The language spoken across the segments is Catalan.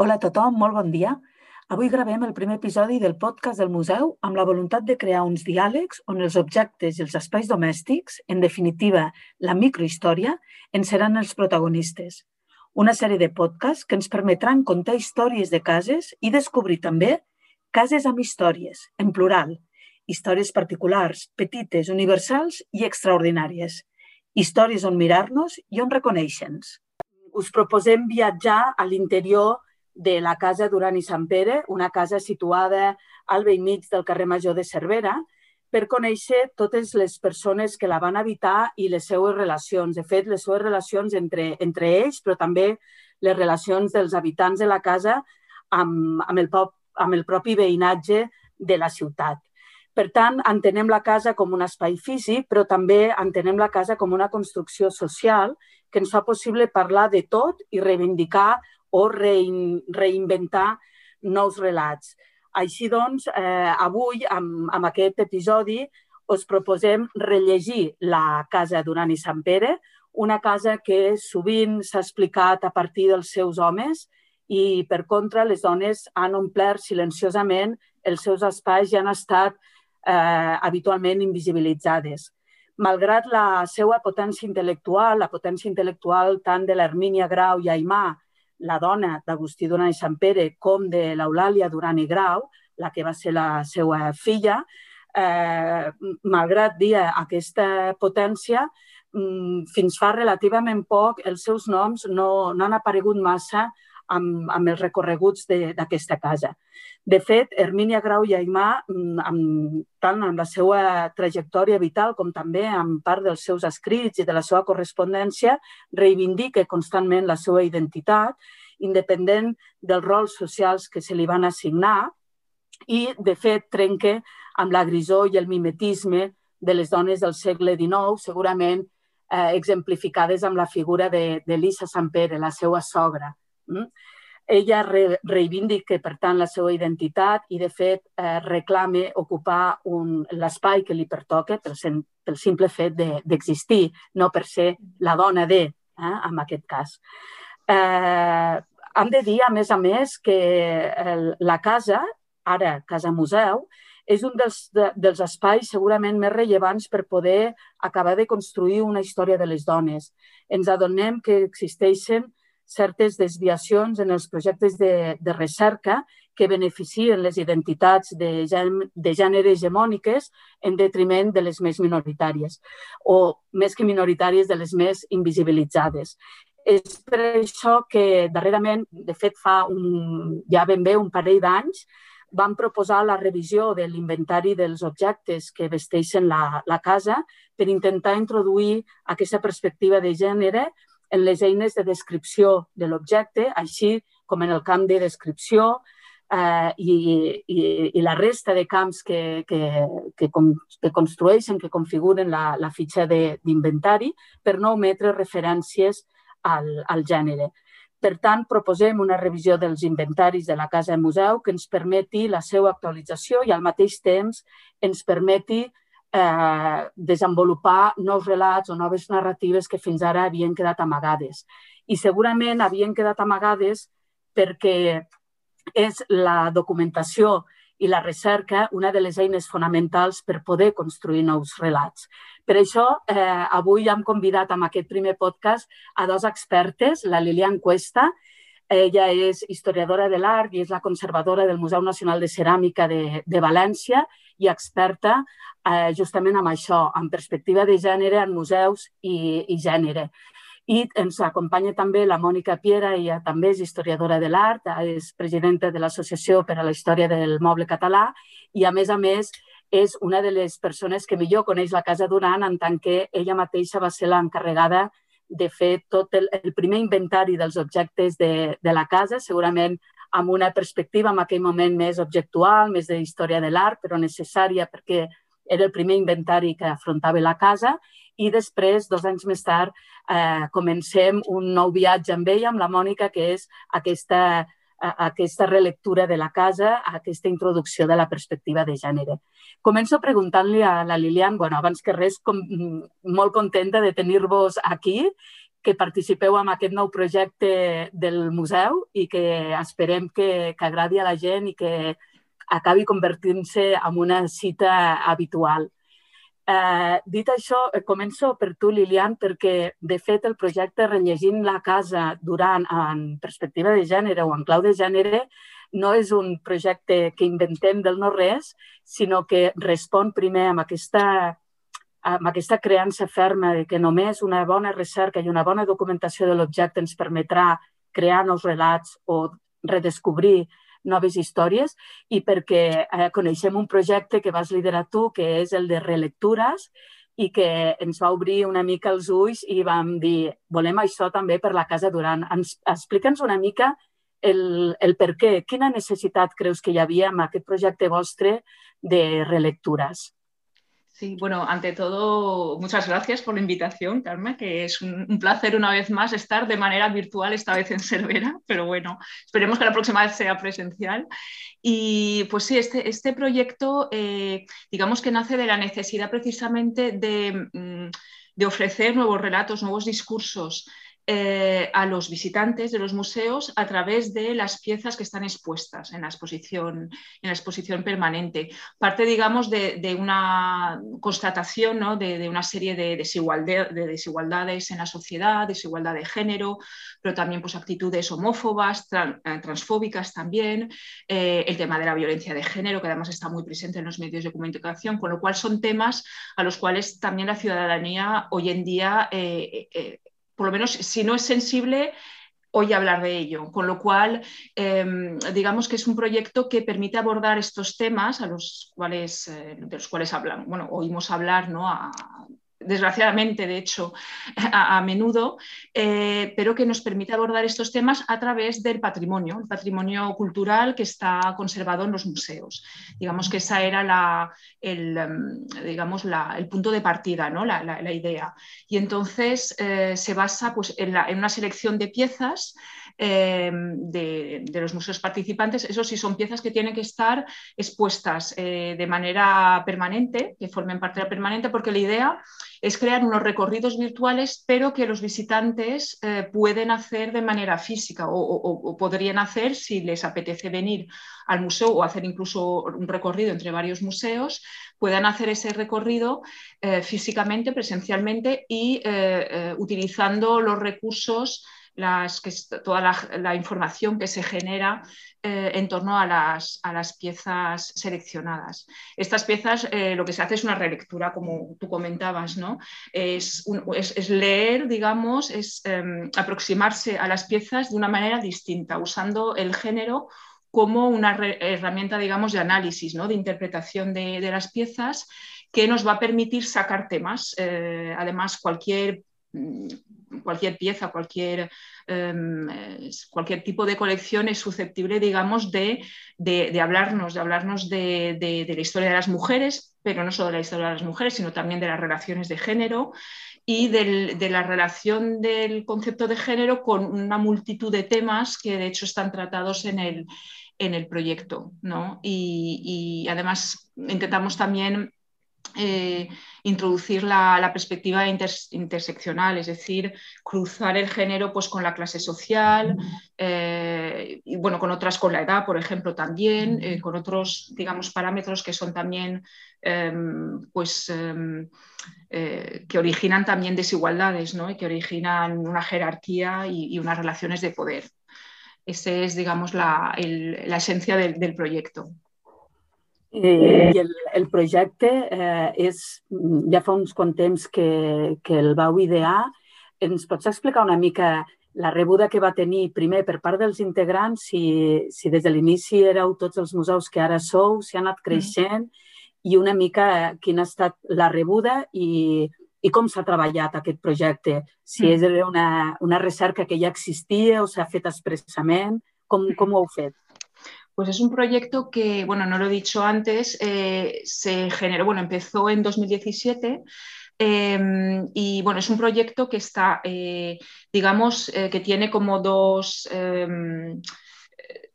Hola a tothom, molt bon dia. Avui gravem el primer episodi del podcast del museu amb la voluntat de crear uns diàlegs on els objectes i els espais domèstics, en definitiva, la microhistòria, en seran els protagonistes. Una sèrie de podcasts que ens permetran contar històries de cases i descobrir també cases amb històries, en plural, històries particulars, petites, universals i extraordinàries. Històries on mirar-nos i on reconèixer-nos. Us proposem viatjar a l'interior de la casa Duran i Sant Pere, una casa situada al vell mig del carrer Major de Cervera, per conèixer totes les persones que la van habitar i les seues relacions. De fet, les seues relacions entre, entre ells, però també les relacions dels habitants de la casa amb, amb, el, pop, amb el propi veïnatge de la ciutat. Per tant, entenem la casa com un espai físic, però també entenem la casa com una construcció social que ens fa possible parlar de tot i reivindicar o rein, reinventar nous relats. Així doncs, eh, avui, amb, amb aquest episodi, us proposem rellegir la casa Duran i Sant Pere, una casa que sovint s'ha explicat a partir dels seus homes i, per contra, les dones han omplert silenciosament els seus espais i han estat eh, habitualment invisibilitzades. Malgrat la seva potència intel·lectual, la potència intel·lectual tant de l'Hermínia Grau i Aimà la dona d'Agustí Duran i Sant Pere com de l'Eulàlia Duran i Grau, la que va ser la seva filla, eh, malgrat dir aquesta potència, mm, fins fa relativament poc els seus noms no, no han aparegut massa amb, amb els recorreguts d'aquesta casa. De fet, Hermínia Grau i Aimà, mm, amb, tant amb la seva trajectòria vital com també amb part dels seus escrits i de la seva correspondència, reivindica constantment la seva identitat, independent dels rols socials que se li van assignar i, de fet, trenca amb la grisó i el mimetisme de les dones del segle XIX, segurament eh, exemplificades amb la figura d'Elisa de, Sant Pere, la seva sogra. Mm? Ella re, reivindica, per tant, la seva identitat i, de fet, eh, reclama ocupar l'espai que li pertoca pel, pel simple fet d'existir, de, no per ser la dona de, eh, en aquest cas. Eh, hem de dir, a més a més, que el, la casa, ara Casa Museu, és un dels, de, dels espais segurament més rellevants per poder acabar de construir una història de les dones. Ens adonem que existeixen certes desviacions en els projectes de, de recerca que beneficien les identitats de, de gènere hegemòniques en detriment de les més minoritàries o, més que minoritàries, de les més invisibilitzades. És per això que darrerament, de fet fa un, ja ben bé un parell d'anys, vam proposar la revisió de l'inventari dels objectes que vesteixen la, la casa per intentar introduir aquesta perspectiva de gènere en les eines de descripció de l'objecte, així com en el camp de descripció eh, i, i, i la resta de camps que, que, que, com, que construeixen, que configuren la, la fitxa d'inventari, per no ometre referències al, al gènere. Per tant, proposem una revisió dels inventaris de la Casa Museu que ens permeti la seva actualització i al mateix temps ens permeti eh, desenvolupar nous relats o noves narratives que fins ara havien quedat amagades. I segurament havien quedat amagades perquè és la documentació i la recerca una de les eines fonamentals per poder construir nous relats. Per això, eh, avui hem convidat amb aquest primer podcast a dos expertes, la Lilian Cuesta, ella és historiadora de l'art i és la conservadora del Museu Nacional de Ceràmica de, de València i experta eh, justament amb això, en perspectiva de gènere en museus i, i gènere. I ens acompanya també la Mònica Piera, ella també és historiadora de l'art, és presidenta de l'Associació per a la Història del Moble Català i, a més a més, és una de les persones que millor coneix la Casa Duran en tant que ella mateixa va ser l'encarregada de fer tot el, el primer inventari dels objectes de, de la casa, segurament amb una perspectiva en aquell moment més objectual, més de història de l'art, però necessària perquè era el primer inventari que afrontava la casa i després, dos anys més tard, eh, comencem un nou viatge amb ella, amb la Mònica, que és aquesta, aquesta relectura de la casa, aquesta introducció de la perspectiva de gènere. Començo preguntant-li a la Lilian, bueno, abans que res, com, molt contenta de tenir-vos aquí que participeu en aquest nou projecte del museu i que esperem que, que agradi a la gent i que acabi convertint-se en una cita habitual. Eh, dit això, eh, començo per tu, Lilian, perquè, de fet, el projecte Rellegint la casa durant en perspectiva de gènere o en clau de gènere no és un projecte que inventem del no-res, sinó que respon primer amb aquesta, amb aquesta creança ferma de que només una bona recerca i una bona documentació de l'objecte ens permetrà crear nous relats o redescobrir noves històries i perquè eh, coneixem un projecte que vas liderar tu, que és el de relectures, i que ens va obrir una mica els ulls i vam dir, volem això també per la Casa Duran. Explica'ns una mica el, el per què, quina necessitat creus que hi havia amb aquest projecte vostre de relectures? Sí, bueno, ante todo, muchas gracias por la invitación, Carmen, que es un, placer una vez más estar de manera virtual, esta vez en Cervera, pero bueno, esperemos que la próxima vez sea presencial. Y pues sí, este, este proyecto, eh, digamos que nace de la necesidad precisamente de, mm, de ofrecer nuevos relatos, nuevos discursos eh, a los visitantes de los museos a través de las piezas que están expuestas en la exposición, en la exposición permanente. Parte, digamos, de, una constatación ¿no? de, una serie de, de, desigualdades en la sociedad, desigualdad de género, pero también pues, actitudes homófobas, eh, transfóbicas también, eh, el tema de la violencia de género, que además está muy presente en los medios de comunicación, con lo cual son temas a los cuales también la ciudadanía hoy en día por lo menos si no es sensible, oye hablar de ello. Con lo cual, em, digamos que es un proyecto que permite abordar estos temas a los cuales, eh, de los cuales hablan, bueno, oímos hablar ¿no? Desgraciadamente, de hecho, a, menudo, eh, pero que nos permite abordar estos temas a través del patrimonio, el patrimonio cultural que está conservado en los museos. Digamos que esa era la, el, em, digamos, el punto de partida, ¿no? la, idea. Y entonces eh, se basa pues, en, una selección de piezas em, de, los museos participantes. Eso sí, son piezas que tienen que estar expuestas eh, de manera permanente, que formen parte de la permanente, porque la idea es crear unos recorridos virtuales, pero que los visitantes eh, pueden hacer de manera física o, podrían hacer si les apetece venir al museo o hacer incluso un recorrido entre varios museos, puedan hacer ese recorrido eh, físicamente, presencialmente y eh, utilizando los recursos toda la, información que se genera eh, en torno a las, piezas seleccionadas. Estas piezas eh, lo que se hace es una relectura, como tú comentabas, ¿no? es, leer, digamos, es em, aproximarse a las piezas de una manera distinta, usando el género como una herramienta, digamos, de análisis, ¿no? de interpretación de, las piezas que nos va a permitir sacar temas. Eh, además, cualquier cualquier pieza, cualquier, em, cualquier tipo de colección es susceptible, digamos, de, hablarnos, de hablarnos de, la historia de las mujeres, pero no solo de la historia de las mujeres, sino también de las relaciones de género y de la relación del concepto de género con una multitud de temas que de hecho están tratados en el, en el proyecto. ¿no? y además intentamos también eh, introducir la, perspectiva interseccional, es decir, cruzar el género pues, con la clase social eh, y bueno, con otras, con la edad, por ejemplo, también, eh, con otros, digamos, parámetros que son también, em, pues, em, que originan también desigualdades, ¿no? Y que originan una jerarquía y, unas relaciones de poder. Esa es, digamos, la, esencia del proyecto. I el, el projecte eh, és, ja fa uns quants temps que, que el vau idear. Ens pots explicar una mica la rebuda que va tenir primer per part dels integrants, si, si des de l'inici éreu tots els museus que ara sou, si ha anat mm. creixent, mm. i una mica quina ha estat la rebuda i, i com s'ha treballat aquest projecte. Si mm. és una, una recerca que ja existia o s'ha fet expressament, com, com ho heu fet? Pues es un proyecto que, bueno, no lo he dicho antes, eh, se generó, bueno, empezó en 2017 em, y bueno, es un proyecto que está, eh, digamos, eh, que tiene como dos, em,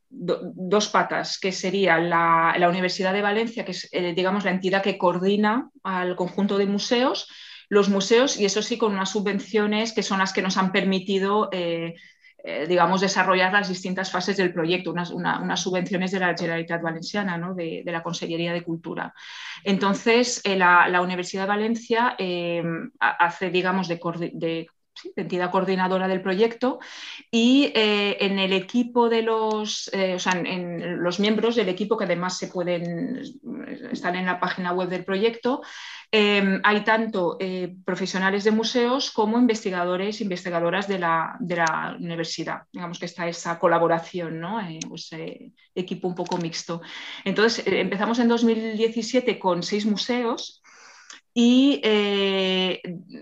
dos patas, que sería la, Universidad de Valencia, que es, digamos, la entidad que coordina al conjunto de museos, los museos y eso sí con unas subvenciones que son las que nos han permitido eh, digamos, desarrollar las distintas fases del proyecto, unas, subvenciones de la Generalitat Valenciana, ¿no? de, la Consellería de Cultura. Entonces, eh, la, Universidad de Valencia eh, hace, digamos, de, de entidad coordinadora del proyecto y en el equipo de los, o sea, en, los miembros del equipo que además se pueden, están en la página web del proyecto, Em, hay tanto eh, profesionales de museos como investigadores, investigadoras de la, universidad. Digamos que está esa colaboración, ¿no? Eh, pues, eh, equipo un poco mixto. Entonces, empezamos en 2017 con seis museos y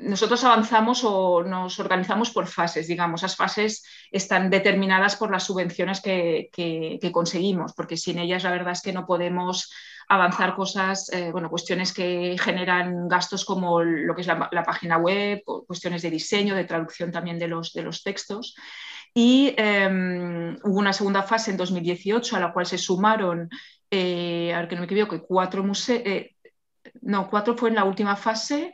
nosotros avanzamos o nos organizamos por fases, digamos. Las fases están determinadas por las subvenciones que conseguimos, porque sin ellas la verdad es que no podemos avanzar cosas, eh, bueno, cuestiones que generan gastos como lo que es la, página web, cuestiones de diseño, de traducción también de los, de los textos. Y em, hubo una segunda fase en 2018 a la cual se sumaron, eh, a ver que no me equivoco, cuatro museos, eh, no, cuatro fue en la última fase,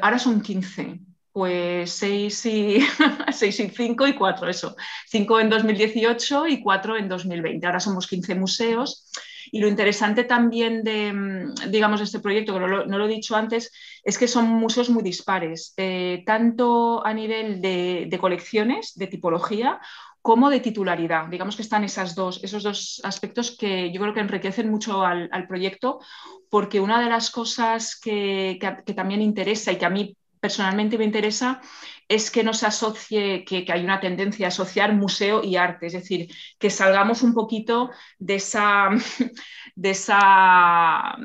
ahora son 15 pues seis y, seis y cinco y cuatro, eso. Cinco en 2018 y cuatro en 2020. Ahora somos 15 museos y lo interesante también de, mm, digamos, este proyecto, que no lo, he dicho antes, es que son museos muy dispares, eh, tanto a nivel de, colecciones, de tipología, como de titularidad. Digamos que están esas dos, esos dos aspectos que yo creo que enriquecen mucho al, proyecto, porque una de las cosas que, que, también interesa y que a mí personalmente me interesa es que no se asocie, que, hay una tendencia a asociar museo y arte, es decir, que salgamos un poquito de esa, de esa,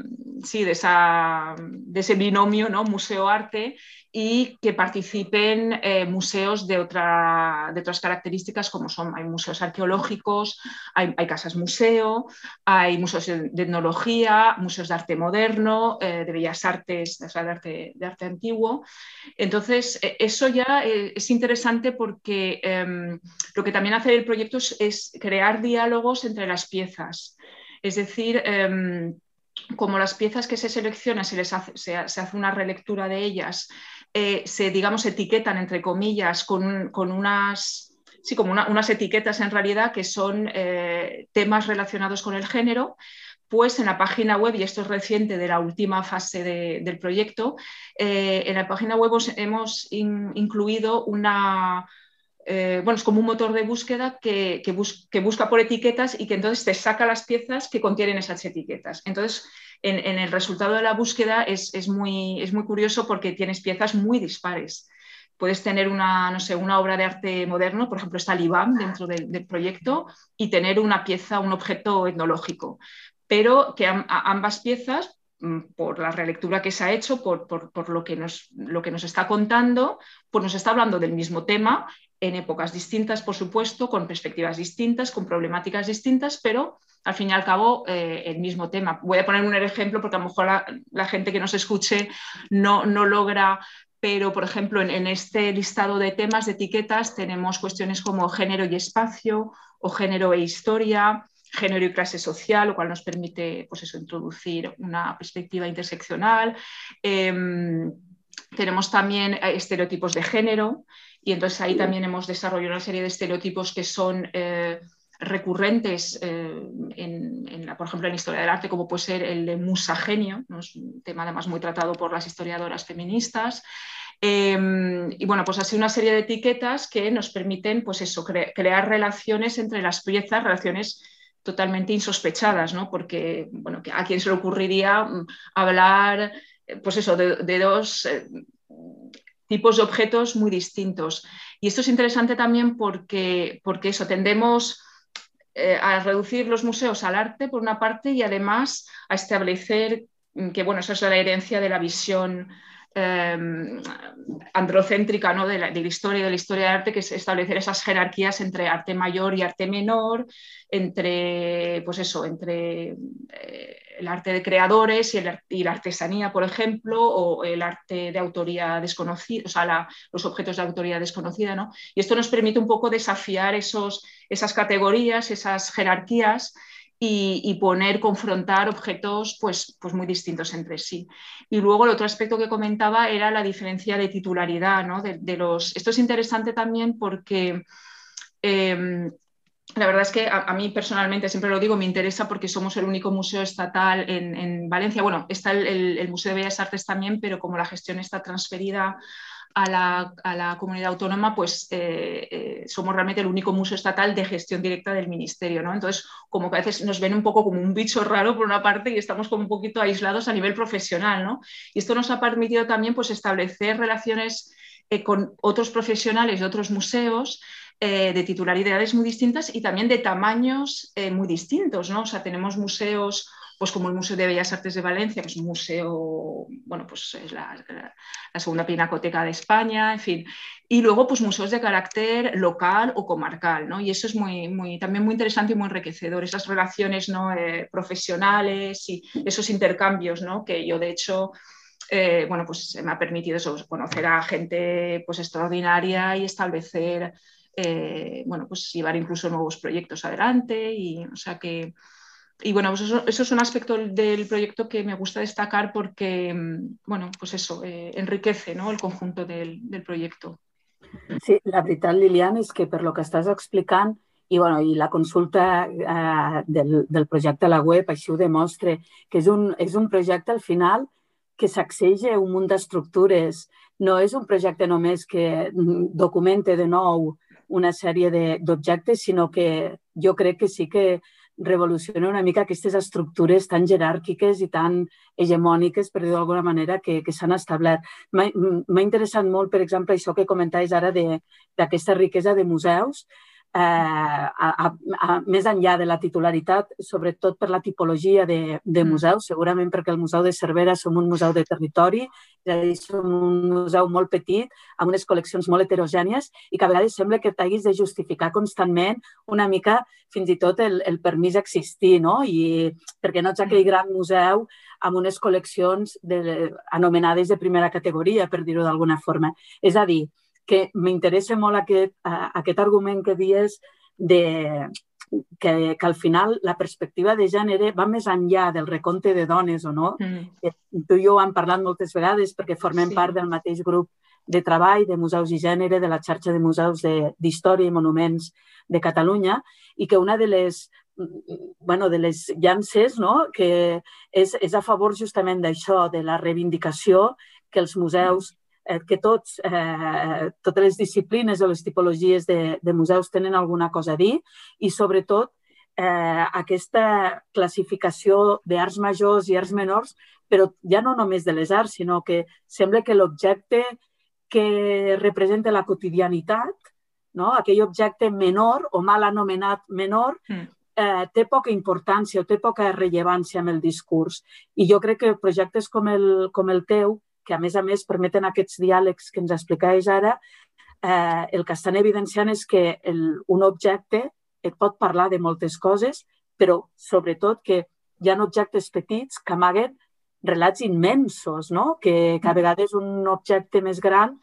sí, de, esa, de ese binomio ¿no? museo-arte y que participen eh, museos de, otra, de otras características como son, hay museos arqueológicos, hay, casas museo, hay museos de, etnología, museos de arte moderno, eh, de bellas artes, de arte, de arte antiguo. Entonces, e, eso ya eh, es interesante porque em, lo que también hace el proyecto es, crear diálogos entre las piezas. Es decir, em, como las piezas que se seleccionan, se, les se hace una relectura de ellas eh, se, digamos, etiquetan, entre comillas, con, unas, sí, como unas etiquetas en realidad que son eh, temas relacionados con el género, pues en la página web, y esto es reciente de la última fase del proyecto, eh, en la página web hemos incluido una, bueno, es como un motor de búsqueda que, que, busca por etiquetas y que entonces te saca las piezas que contienen esas etiquetas. Entonces, en, el resultado de la búsqueda es, muy, es muy curioso porque tienes piezas muy dispares puedes tener una, no sé, una obra de arte moderno, por ejemplo, está el IBAM dentro del, proyecto, y tener una pieza, un objeto etnológico, pero que ambas piezas, mm, por la relectura que se ha hecho, por, lo, que nos, lo, que nos, está contando, pues nos está hablando del mismo tema en épocas distintas, por supuesto, con perspectivas distintas, con problemáticas distintas, pero al fin y al cabo eh, el mismo tema. Voy a poner un ejemplo porque a lo mejor la, gente que nos escuche no, no logra pero por ejemplo en, este listado de temas, de etiquetas, tenemos cuestiones como género y espacio o género e historia, género y clase social, lo cual nos permite pues eso, introducir una perspectiva interseccional. Em, tenemos también eh, estereotipos de género y entonces ahí también hemos desarrollado una serie de estereotipos que son... Eh, recurrentes, eh, en, por ejemplo, en historia del arte, como puede ser el de musagenio, ¿no? es un tema además muy tratado por las historiadoras feministas. Em, y bueno, pues así una serie de etiquetas que nos permiten, pues eso, crear relaciones entre las piezas, relaciones totalmente insospechadas, ¿no? Porque, bueno, ¿a quién se le ocurriría mm, hablar, pues eso, de, dos eh, tipos de objetos muy distintos? Y esto es interesante también porque, porque eso, tendemos eh, a reducir los museos al arte, por una parte, y además a establecer que, bueno, eso es la herencia de la visión em, androcéntrica ¿no? de, la, historia de la historia del arte, que es establecer esas jerarquías entre arte mayor y arte menor, entre, pues eso, entre eh, el arte de creadores y, la artesanía, por ejemplo, o el arte de autoría desconocida, o sea, los objetos de autoría desconocida, ¿no? Y esto nos permite un poco desafiar esos, esas categorías, esas jerarquías y, poner, confrontar objetos pues, pues muy distintos entre sí. Y luego el otro aspecto que comentaba era la diferencia de titularidad. ¿no? De, los... Esto es interesante también porque em, la verdad es que a, mí personalmente, siempre lo digo, me interesa porque somos el único museo estatal en, Valencia. Bueno, está el, Museo de Bellas Artes también, pero como la gestión está transferida a la, comunidad autónoma, pues eh, eh, somos realmente el único museo estatal de gestión directa del ministerio, ¿no? Entonces, como que a veces nos ven un poco como un bicho raro por una parte y estamos como un poquito aislados a nivel profesional, ¿no? Y esto nos ha permitido también pues establecer relaciones eh, con otros profesionales de otros museos de titularidades muy distintas y también de tamaños muy distintos, ¿no? O sea, tenemos museos pues como el Museo de Bellas Artes de Valencia, que es un museo, bueno, pues es la, segunda pinacoteca de España, en fin. Y luego, pues museos de carácter local o comarcal, ¿no? Y eso es muy, muy, también muy interesante y muy enriquecedor, esas relaciones ¿no? Eh, profesionales y esos intercambios, ¿no? Que yo, de hecho, eh, bueno, pues me ha permitido eso, conocer a gente pues extraordinaria y establecer, eh, bueno, pues llevar incluso nuevos proyectos adelante y, o sea que y bueno, pues eso, es un aspecto del proyecto que me gusta destacar porque, bueno, pues eso, eh, enriquece ¿no? el conjunto del, del, proyecto. Sí, la veritat, Lilian, és que per lo que estàs explicant i, bueno, i la consulta eh, del, del projecte a la web així ho demostra, que és un, és un projecte al final que sacseja un munt d'estructures. No és un projecte només que mm, documente de nou una sèrie d'objectes, sinó que jo crec que sí que revoluciona una mica aquestes estructures tan jeràrquiques i tan hegemòniques, per dir d'alguna manera, que, que s'han establert. M'ha interessat molt, per exemple, això que comentaves ara d'aquesta riquesa de museus, eh, a, a, a, més enllà de la titularitat, sobretot per la tipologia de, de mm. museus, segurament perquè el Museu de Cervera som un museu de territori, és a dir, som un museu molt petit, amb unes col·leccions molt heterogènies i que a vegades sembla que t'haguis de justificar constantment una mica fins i tot el, el permís a existir, no? I perquè no ets aquell mm. gran museu amb unes col·leccions de, anomenades de primera categoria, per dir-ho d'alguna forma. És a dir, que m'interessa molt aquest, aquest argument que dies de, que, que al final la perspectiva de gènere va més enllà del recompte de dones o no. Mm. Tu i jo hem parlat moltes vegades perquè formem sí. part del mateix grup de treball de museus i gènere de la xarxa de museus d'història i monuments de Catalunya i que una de les bueno, de les llances no? que és, és a favor justament d'això, de la reivindicació que els museus eh, que tots, eh, totes les disciplines o les tipologies de, de museus tenen alguna cosa a dir i, sobretot, eh, aquesta classificació d'arts majors i arts menors, però ja no només de les arts, sinó que sembla que l'objecte que representa la quotidianitat, no? aquell objecte menor o mal anomenat menor, mm. eh, té poca importància o té poca rellevància amb el discurs. I jo crec que projectes com el, com el teu que a més a més permeten aquests diàlegs que ens explicaves ara, eh, el que estan evidenciant és que el, un objecte et pot parlar de moltes coses, però sobretot que hi ha objectes petits que amaguen relats immensos, no? que, que a vegades un objecte més gran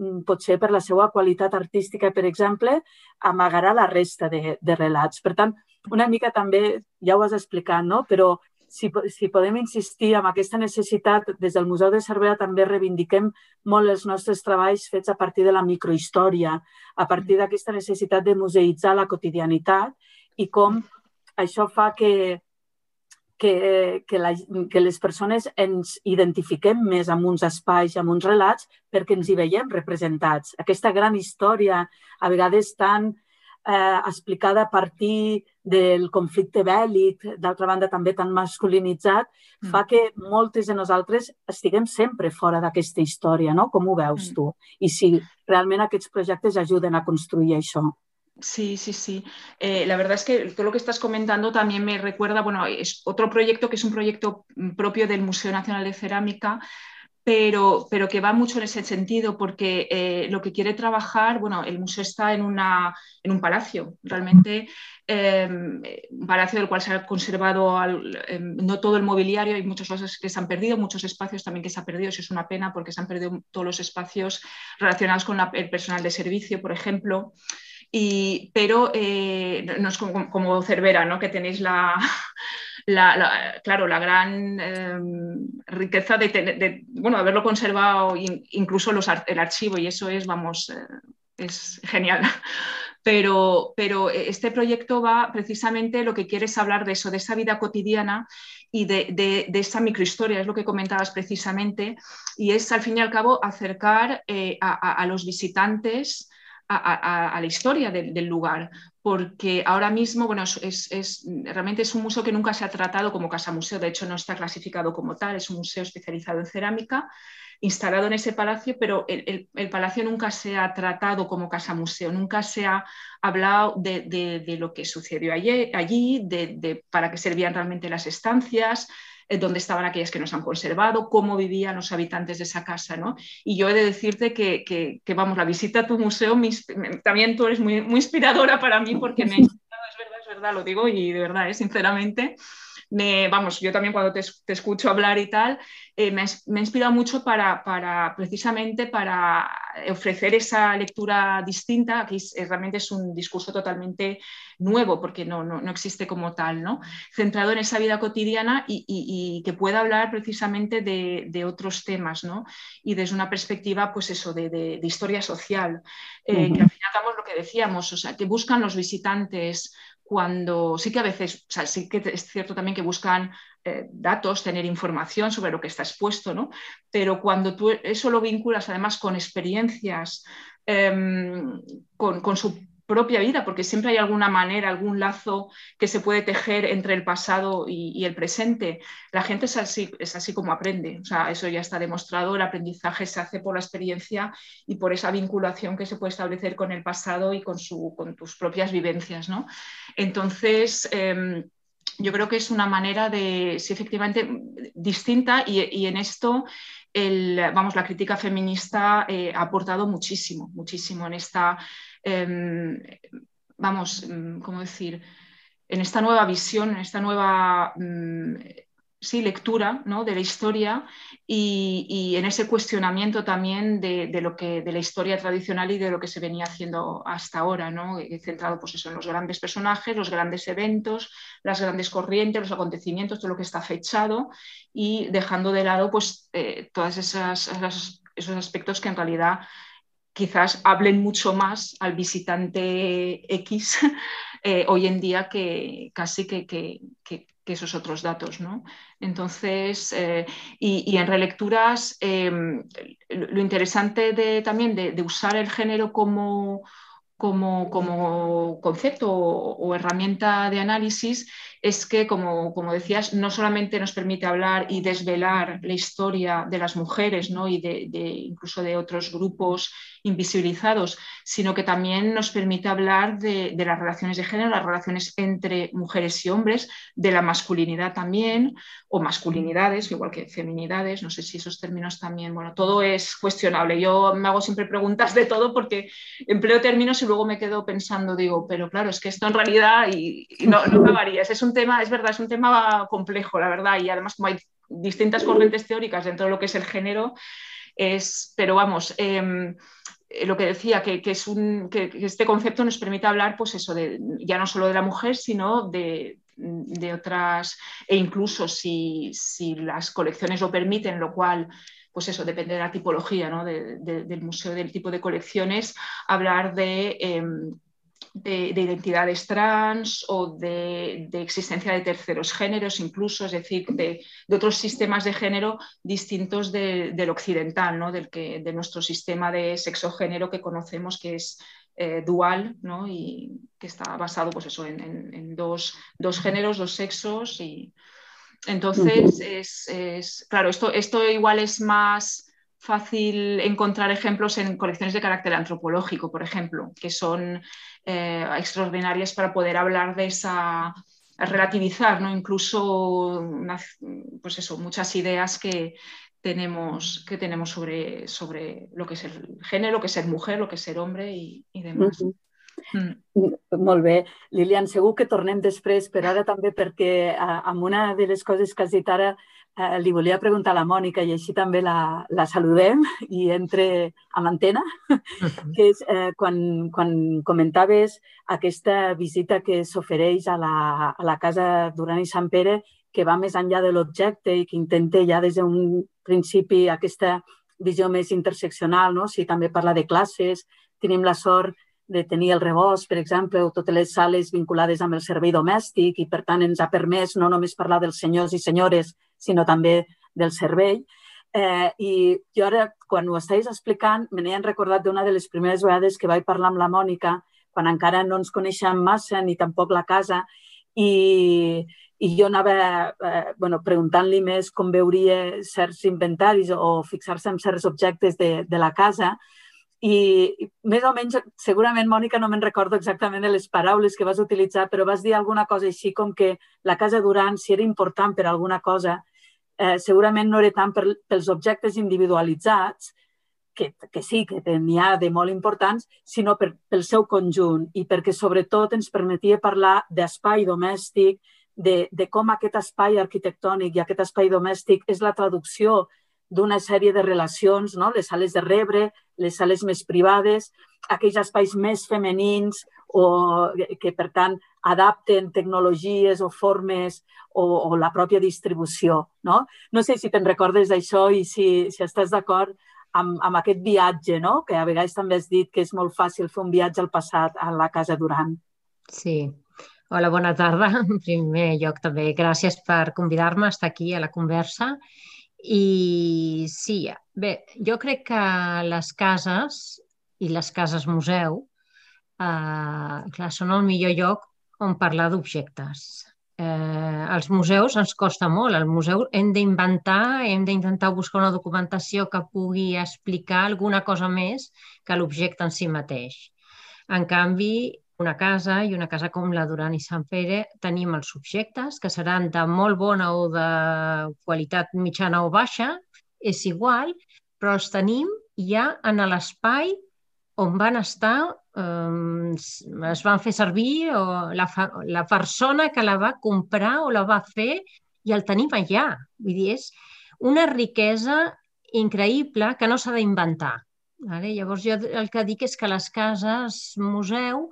mm, potser per la seva qualitat artística, per exemple, amagarà la resta de, de relats. Per tant, una mica també, ja ho has explicat, no? però si, si podem insistir en aquesta necessitat, des del Museu de Cervera també reivindiquem molt els nostres treballs fets a partir de la microhistòria, a partir mm. d'aquesta necessitat de museïtzar la quotidianitat i com això fa que, que, que, la, que les persones ens identifiquem més amb uns espais, amb uns relats, perquè ens hi veiem representats. Aquesta gran història, a vegades tan eh, explicada a partir del conflicte bèl·lic, d'altra banda també tan masculinitzat, mm. fa que moltes de nosaltres estiguem sempre fora d'aquesta història, no? Com ho veus mm. tu? I si realment aquests projectes ajuden a construir això. Sí, sí, sí. Eh, la verdad es que todo lo que estás comentando también me recuerda, bueno, es otro proyecto que es un proyecto propio del Museo Nacional de Cerámica, pero, pero que va mucho en ese sentido, porque eh, lo que quiere trabajar, bueno, el museo está en, una, en un palacio, realmente em, un palacio del cual se ha conservado em, no todo el mobiliario, hay muchas cosas que se han perdido, muchos espacios también que se han perdido, eso es una pena porque se han perdido todos los espacios relacionados con el personal de servicio, por ejemplo. Y, pero eh, no es como, Cervera, ¿no? que tenéis la, claro, la gran em, riqueza de, bueno, haberlo conservado incluso los, el archivo y eso es, vamos, eh, es genial. Pero, pero, este proyecto va precisamente lo que quiere es hablar de eso, de esa vida cotidiana y de, de, esa microhistoria, es lo que comentabas precisamente, y es al fin y al cabo acercar eh, a, los visitantes a, la historia del, lugar, porque ahora mismo, bueno, es, realmente es un museo que nunca se ha tratado como casa museo, de hecho no está clasificado como tal, es un museo especializado en cerámica, instalado en ese palacio, pero el, palacio nunca se ha tratado como casa museo, nunca se ha hablado de, lo que sucedió allí, allí de, para qué servían realmente las estancias, dónde estaban aquellas que nos han conservado, cómo vivían los habitantes de esa casa. ¿no? Y yo he de decirte que, vamos, la visita a tu museo, también tú eres muy, muy inspiradora para mí porque me ha inspirado, es verdad, es verdad, lo digo y de verdad, ¿eh? sinceramente vamos, yo también cuando te, escucho hablar y tal, eh, me, ha inspirado mucho para, precisamente para ofrecer esa lectura distinta, que realmente es un discurso totalmente nuevo, porque no, no, existe como tal, ¿no? centrado en esa vida cotidiana y, que pueda hablar precisamente de, otros temas, ¿no? y desde una perspectiva, pues eso, de, historia social, eh, que al final damos lo que decíamos, o sea, que buscan los visitantes cuando sí que a veces, o sea, sí que es cierto también que buscan eh, datos, tener información sobre lo que está expuesto, ¿no? Pero cuando tú eso lo vinculas además con experiencias, em, con, con, su propia vida, porque siempre hay alguna manera, algún lazo que se puede tejer entre el pasado y, el presente. La gente es así, es así como aprende, o sea, eso ya está demostrado, el aprendizaje se hace por la experiencia y por esa vinculación que se puede establecer con el pasado y con, su, con tus propias vivencias. ¿no? Entonces, em, yo creo que es una manera de, sí, efectivamente, distinta y, en esto el, vamos, la crítica feminista eh, ha aportado muchísimo, muchísimo en esta Em, vamos, em, ¿cómo decir? En esta nueva visión, en esta nueva mm, sí, lectura ¿no? de la historia y, en ese cuestionamiento también de, lo que, de la historia tradicional y de lo que se venía haciendo hasta ahora, ¿no? centrado pues en los grandes personajes, los grandes eventos, las grandes corrientes, los acontecimientos, todo lo que está fechado y dejando de lado pues, eh, todos esos aspectos que en realidad quizás hablen mucho más al visitante X eh, hoy en día que casi que, esos otros datos. ¿no? Entonces, eh, y, en relecturas, em, lo interesante de, también de, usar el género como, como, como concepto o, herramienta de análisis es que, como, como, decías, no solamente nos permite hablar y desvelar la historia de las mujeres ¿no? y de, incluso de otros grupos invisibilizados, sino que también nos permite hablar de, las relaciones de género, las relaciones entre mujeres y hombres, de la masculinidad también, o masculinidades, igual que feminidades, no sé si esos términos también, bueno, todo es cuestionable. Yo me hago siempre preguntas de todo porque empleo términos y luego me quedo pensando, digo, pero claro, es que esto en realidad y, no, no acabarías. Es un tema, es verdad, es un tema complejo, la verdad, y además como hay distintas corrientes teóricas dentro de lo que es el género, es, pero vamos, em, eh, lo que decía, que, es un, que, este concepto nos permite hablar, pues eso, de, ya no solo de la mujer, sino de, otras, e incluso si, las colecciones lo permiten, lo cual pues eso, depende de la tipología ¿no? del museo, del tipo de colecciones, hablar de em, de, identidades trans o de, existencia de terceros géneros, incluso, es decir, de, otros sistemas de género distintos del occidental, ¿no? del que, de nuestro sistema de sexo-género que conocemos que es eh, dual ¿no? y que está basado pues eso, en, dos, géneros, dos sexos. Y... Entonces, es, claro, esto, esto igual es más fácil encontrar ejemplos en colecciones de carácter antropológico, por ejemplo, que son eh, extraordinarias para poder hablar de esa, relativizar, ¿no? incluso pues eso, muchas ideas que tenemos, que tenemos sobre, sobre lo que es el género, lo que es ser mujer, lo que es ser hombre y, demás. Mm. Molt bé. Lilian, segur que tornem després, però ara també perquè amb una de les coses que has dit ara eh, li volia preguntar a la Mònica i així també la, la saludem i entre amb antena, que és eh, quan, quan comentaves aquesta visita que s'ofereix a, la, a la casa Duran i Sant Pere, que va més enllà de l'objecte i que intenta ja des d'un principi aquesta visió més interseccional, no? si també parla de classes, tenim la sort de tenir el rebost, per exemple, o totes les sales vinculades amb el servei domèstic i, per tant, ens ha permès no només parlar dels senyors i senyores, sinó també del servei. Eh, I jo ara, quan ho estàs explicant, me n'he recordat d'una de les primeres vegades que vaig parlar amb la Mònica, quan encara no ens coneixem massa ni tampoc la casa, i, i jo anava eh, bueno, preguntant-li més com veuria certs inventaris o fixar-se en certs objectes de, de la casa, i més o menys, segurament, Mònica, no me'n recordo exactament de les paraules que vas utilitzar, però vas dir alguna cosa així com que la Casa Duran, si era important per alguna cosa, eh, segurament no era tant per, pels objectes individualitzats, que, que sí, que n'hi ha de molt importants, sinó per, pel seu conjunt i perquè sobretot ens permetia parlar d'espai domèstic, de, de com aquest espai arquitectònic i aquest espai domèstic és la traducció d'una sèrie de relacions, no? les sales de rebre, les sales més privades, aquells espais més femenins o que, per tant, adapten tecnologies o formes o, o la pròpia distribució. No, no sé si te'n recordes d'això i si, si estàs d'acord amb, amb aquest viatge, no? que a vegades també has dit que és molt fàcil fer un viatge al passat a la Casa Duran. Sí. Hola, bona tarda. En primer lloc també gràcies per convidar-me a estar aquí a la conversa i sí, bé, jo crec que les cases i les cases museu eh, clar, són el millor lloc on parlar d'objectes. Eh, els museus ens costa molt. Al museu hem d'inventar, hem d'intentar buscar una documentació que pugui explicar alguna cosa més que l'objecte en si mateix. En canvi, una casa i una casa com la Duran i Sant Pere tenim els subjectes que seran de molt bona o de qualitat mitjana o baixa, és igual, però els tenim ja en l'espai on van estar, es van fer servir o la, la persona que la va comprar o la va fer i el tenim allà. Vull dir, és una riquesa increïble que no s'ha d'inventar. Vale? Llavors, jo el que dic és que les cases museu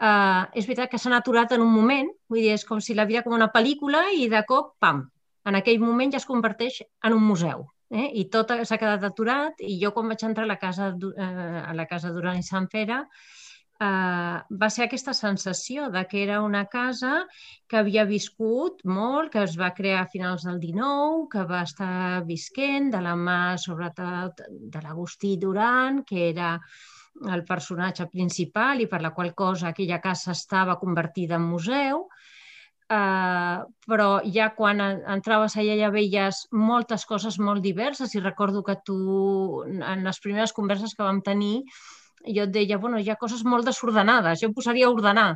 eh, és veritat que s'han aturat en un moment, vull dir, és com si la vida com una pel·lícula i de cop, pam, en aquell moment ja es converteix en un museu. Eh? I tot s'ha quedat aturat i jo quan vaig entrar a la casa, eh, a la casa Duran i Sant Pere eh, va ser aquesta sensació de que era una casa que havia viscut molt, que es va crear a finals del 19, que va estar visquent de la mà, sobretot, de l'Agustí Duran, que era el personatge principal i per la qual cosa aquella casa estava convertida en museu, eh, però ja quan entraves allà ja veies moltes coses molt diverses i recordo que tu, en les primeres converses que vam tenir, jo et deia, bueno, hi ha coses molt desordenades, jo em posaria a ordenar.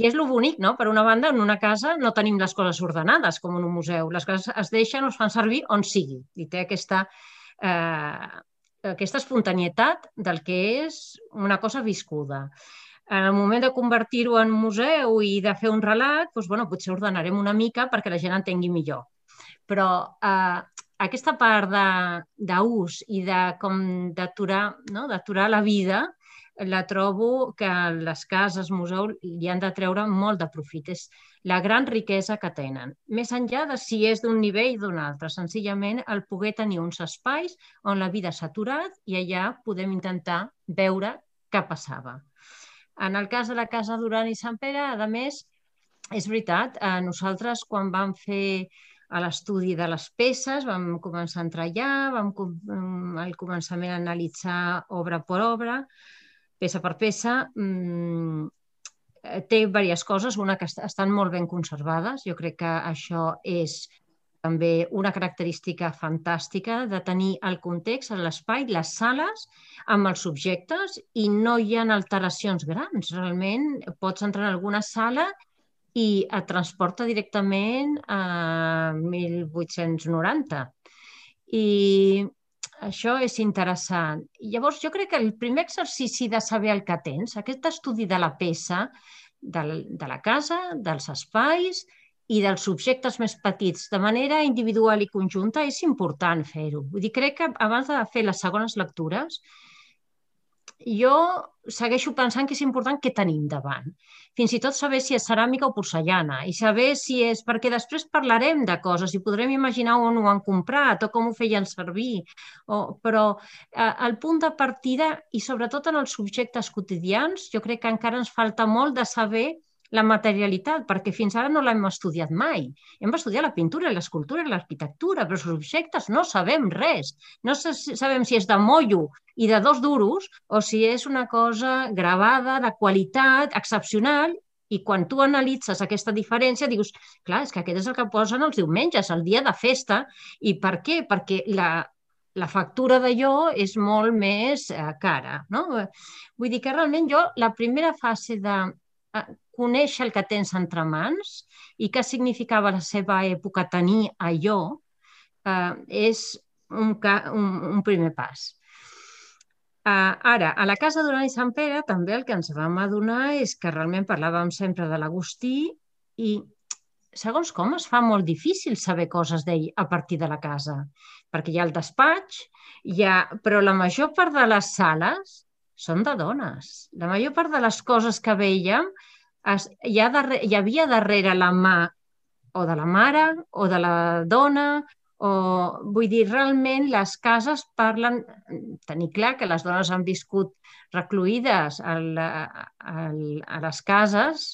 I és lo bonic, no? Per una banda, en una casa no tenim les coses ordenades, com en un museu. Les coses es deixen o es fan servir on sigui. I té aquesta eh, aquesta espontanietat del que és una cosa viscuda. En el moment de convertir-ho en museu i de fer un relat, doncs, bueno, potser ordenarem una mica perquè la gent entengui millor. Però eh, aquesta part d'ús i de com d'aturar no? la vida la trobo que les cases, museu, li han de treure molt de profit. És la gran riquesa que tenen. Més enllà de si és d'un nivell o d'un altre, senzillament el poder tenir uns espais on la vida s'ha aturat i allà podem intentar veure què passava. En el cas de la Casa Duran i Sant Pere, a més, és veritat, eh, nosaltres quan vam fer a l'estudi de les peces, vam començar a entrar allà, vam al començament a analitzar obra per obra, peça per peça, mmm, té diverses coses. Una, que estan molt ben conservades. Jo crec que això és també una característica fantàstica de tenir el context, l'espai, les sales amb els subjectes i no hi ha alteracions grans. Realment pots entrar en alguna sala i et transporta directament a 1890. I això és interessant. Llavors jo crec que el primer exercici de saber el que tens, aquest estudi de la peça, de, de la casa, dels espais i dels subjectes més petits de manera individual i conjunta és important fer-ho. Vull dir, crec que abans de fer les segones lectures jo segueixo pensant que és important què tenim davant. Fins i tot saber si és ceràmica o porcellana i saber si és... perquè després parlarem de coses i podrem imaginar on ho han comprat o com ho feien servir. O, però eh, el punt de partida i sobretot en els subjectes quotidians jo crec que encara ens falta molt de saber la materialitat, perquè fins ara no l'hem estudiat mai. Hem estudiat la pintura, l'escultura l'arquitectura, però els objectes no sabem res. No sabem si és de mollo i de dos duros o si és una cosa gravada, de qualitat, excepcional, i quan tu analitzes aquesta diferència dius, clar, és que aquest és el que posen els diumenges, el dia de festa. I per què? Perquè la, la factura d'allò és molt més eh, cara. No? Vull dir que realment jo, la primera fase de conèixer el que tens entre mans i què significava la seva època tenir allò, eh, és un, un, un primer pas. Uh, ara, a la casa d'Urà i Sant Pere també el que ens vam adonar és que realment parlàvem sempre de l'Agustí i segons com es fa molt difícil saber coses d'ell a partir de la casa, perquè hi ha el despatx, hi ha... però la major part de les sales són de dones. La major part de les coses que veiem es, hi, ha darrere, hi havia darrere la mà o de la mare o de la dona o, vull dir, realment les cases parlen, tenir clar que les dones han viscut recluïdes al, al, a les cases,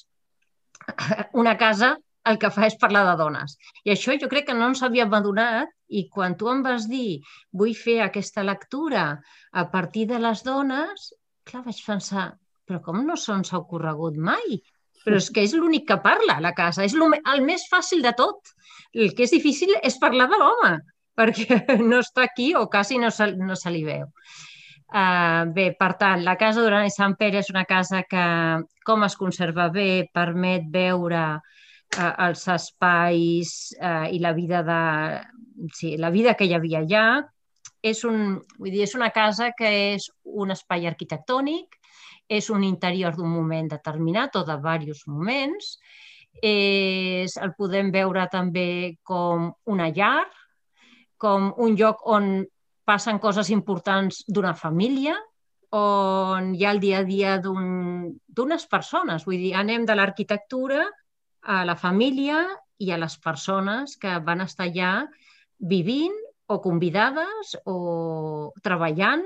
una casa el que fa és parlar de dones. I això jo crec que no ens havíem adonat i quan tu em vas dir vull fer aquesta lectura a partir de les dones, clar, vaig pensar, però com no se'ns ha ocorregut mai? Però és que és l'únic que parla la casa, és el més fàcil de tot. El que és difícil és parlar de l'home, perquè no està aquí o quasi no se, no se li veu. Uh, bé, per tant, la casa d'Urana i Sant Pere és una casa que, com es conserva bé, permet veure uh, els espais uh, i la vida, de, sí, la vida que hi havia allà. És, un, vull dir, és una casa que és un espai arquitectònic, és un interior d'un moment determinat o de diversos moments. És, el podem veure també com una llar, com un lloc on passen coses importants d'una família, on hi ha el dia a dia d'unes un, persones. Vull dir, anem de l'arquitectura a la família i a les persones que van estar allà vivint o convidades o treballant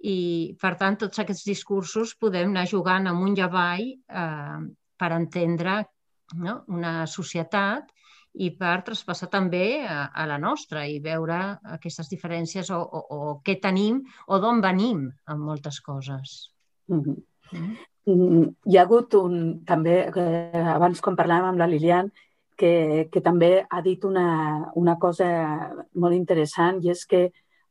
i, per tant, tots aquests discursos podem anar jugant amunt i avall eh, per entendre no? una societat i per traspassar també a, a la nostra i veure aquestes diferències o, o, o què tenim o d'on venim en moltes coses. Mm -hmm. Mm. Hi ha hagut un, també, eh, abans quan parlàvem amb la Lilian, que, que també ha dit una, una cosa molt interessant i és que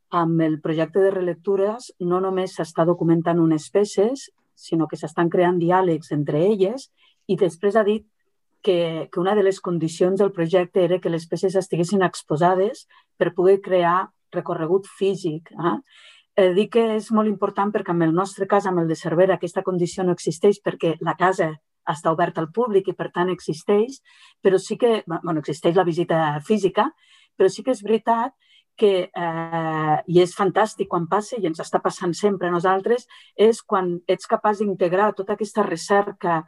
amb el projecte de relectures no només s'està documentant unes peces, sinó que s'estan creant diàlegs entre elles i després ha dit que, que una de les condicions del projecte era que les peces estiguessin exposades per poder crear recorregut físic. Eh? Eh, dic que és molt important perquè en el nostre cas, amb el de Cervera, aquesta condició no existeix perquè la casa està oberta al públic i per tant existeix, però sí que, bueno, existeix la visita física, però sí que és veritat que, eh, i és fantàstic quan passa, i ens està passant sempre a nosaltres, és quan ets capaç d'integrar tota aquesta recerca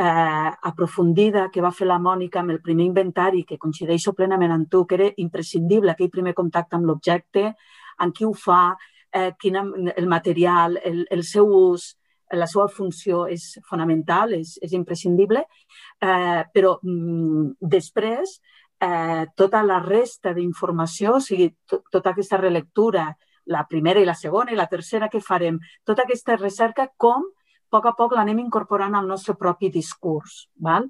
eh, aprofundida que va fer la Mònica amb el primer inventari, que coincideixo plenament amb tu, que era imprescindible aquell primer contacte amb l'objecte, en qui ho fa, eh, quin, el material, el, el seu ús, la seva funció és fonamental, és, és imprescindible, eh, però mm, després eh, tota la resta d'informació, o sigui, to tota aquesta relectura, la primera i la segona i la tercera que farem, tota aquesta recerca, com a poc a poc l'anem incorporant al nostre propi discurs. Val?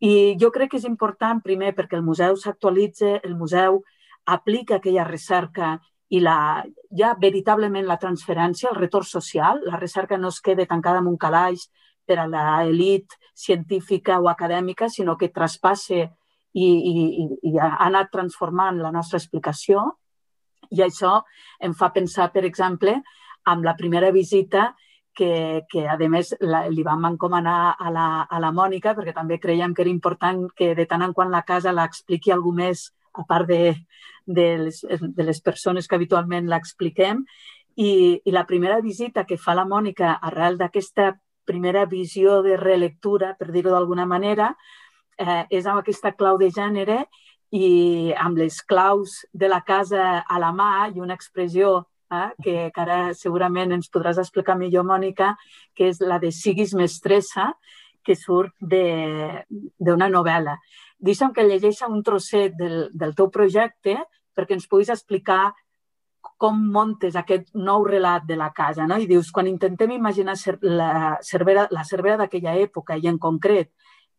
I jo crec que és important, primer, perquè el museu s'actualitza, el museu aplica aquella recerca i la, ja veritablement la transferència, el retorn social, la recerca no es queda tancada en un calaix per a l'elit científica o acadèmica, sinó que traspasse i, i, i ha anat transformant la nostra explicació i això em fa pensar, per exemple, amb la primera visita que, que a més la, li vam encomanar a la, a la Mònica perquè també creiem que era important que de tant en quant la casa l'expliqui algú més a part de, de, les, de les persones que habitualment l'expliquem. I, I la primera visita que fa la Mònica arrel d'aquesta primera visió de relectura, per dir-ho d'alguna manera, eh, és amb aquesta clau de gènere i amb les claus de la casa a la mà i una expressió eh, que, que ara segurament ens podràs explicar millor, Mònica, que és la de siguis mestressa, que surt d'una novel·la. Deixa'm que llegeixi un trosset del, del teu projecte perquè ens puguis explicar com montes aquest nou relat de la casa. No? I dius, quan intentem imaginar la Cervera, la Cervera d'aquella època i en concret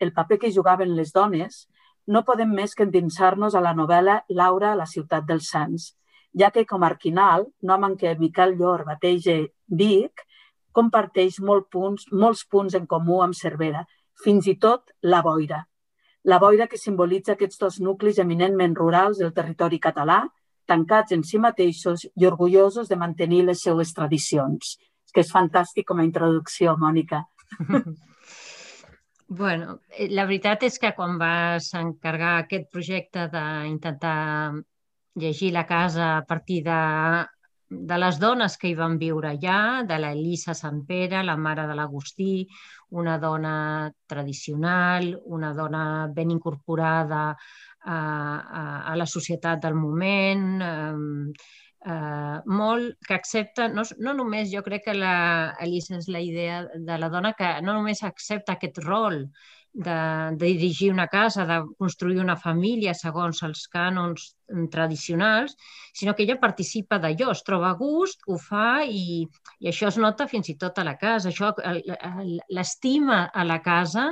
el paper que jugaven les dones, no podem més que endinsar-nos a la novel·la Laura a la ciutat dels Sants, ja que com a Arquinal, nom en què Miquel Llor bateja Vic, comparteix molt punts, molts punts en comú amb Cervera, fins i tot la boira. La boira que simbolitza aquests dos nuclis eminentment rurals del territori català, tancats en si mateixos i orgullosos de mantenir les seues tradicions. És que és fantàstic com a introducció, Mònica. Bueno, eh, la veritat és que quan vas encarregar aquest projecte d'intentar llegir la casa a partir de, de les dones que hi van viure allà, de la Elisa Sant Pere, la mare de l'Agustí, una dona tradicional, una dona ben incorporada a, a, a la societat del moment, eh, eh, molt que accepta, no, no només jo crec que la Elisa és la idea de la dona que no només accepta aquest rol de, de dirigir una casa, de construir una família segons els cànons tradicionals, sinó que ella participa d'allò, es troba a gust, ho fa i, i això es nota fins i tot a la casa. Això, l'estima a la casa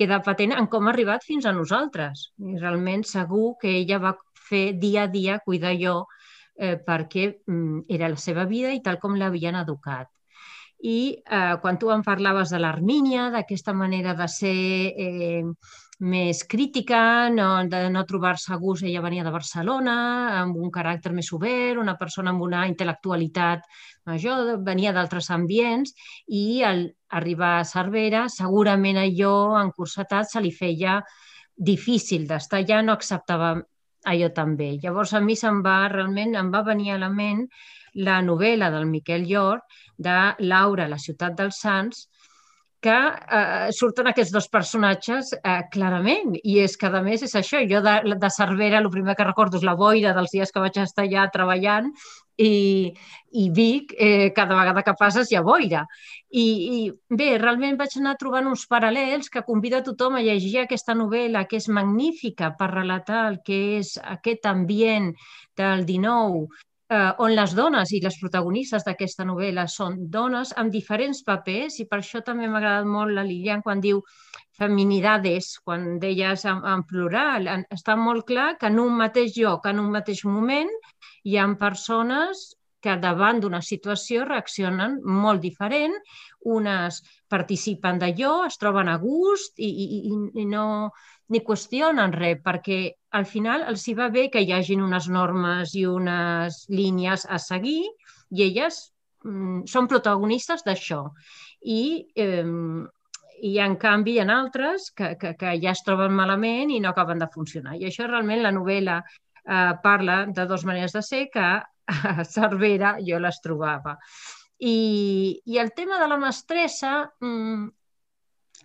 queda patent en com ha arribat fins a nosaltres. I realment segur que ella va fer dia a dia cuidar jo eh, perquè mm, era la seva vida i tal com l'havien educat. I eh, quan tu em parlaves de l'Armínia, d'aquesta manera de ser eh, més crítica, no, de no trobar-se a gust, ella venia de Barcelona, amb un caràcter més obert, una persona amb una intel·lectualitat major, venia d'altres ambients i al arribar a Cervera segurament allò en cursetat se li feia difícil d'estar allà, no acceptava allò també. Llavors a mi se'm va, realment em va venir a la ment la novel·la del Miquel Llor de Laura, la ciutat dels Sants, que eh, surten aquests dos personatges eh, clarament. I és que, a més, és això. Jo de, de Cervera, el primer que recordo és la boira dels dies que vaig estar allà treballant i, i Vic, eh, cada vegada que passes hi ha boira. I, I bé, realment vaig anar trobant uns paral·lels que convida tothom a llegir aquesta novel·la, que és magnífica per relatar el que és aquest ambient del 19, eh, on les dones i les protagonistes d'aquesta novel·la són dones amb diferents papers i per això també m'ha agradat molt la Lilian quan diu feminidades, quan deies en, en plural. Està molt clar que en un mateix lloc, en un mateix moment, hi ha persones que davant d'una situació reaccionen molt diferent, unes participen d'allò, es troben a gust i, i, i no ni qüestionen res, perquè al final els hi va bé que hi hagin unes normes i unes línies a seguir i elles mm, són protagonistes d'això. I, eh, I en canvi hi ha altres que, que, que ja es troben malament i no acaben de funcionar. I això realment la novel·la eh, parla de dues maneres de ser que Cervera jo les trobava. I, i el tema de la mestressa mm,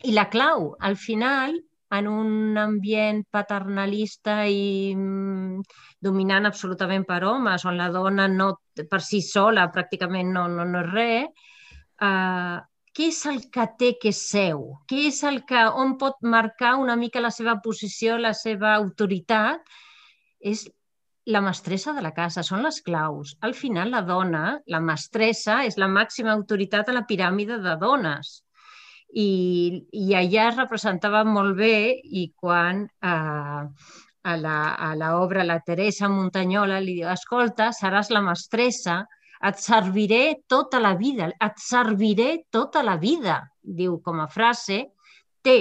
i la clau, al final, en un ambient paternalista i mm, dominant absolutament per homes, on la dona no, per si sola pràcticament no, no, no és res, eh, què és el que té que és seu? Què és el que, on pot marcar una mica la seva posició, la seva autoritat? És la mestressa de la casa, són les claus. Al final, la dona, la mestressa, és la màxima autoritat a la piràmide de dones i, i allà es representava molt bé i quan eh, a l'obra la, la Teresa Montanyola li diu escolta, seràs la mestressa, et serviré tota la vida, et serviré tota la vida, diu com a frase, té,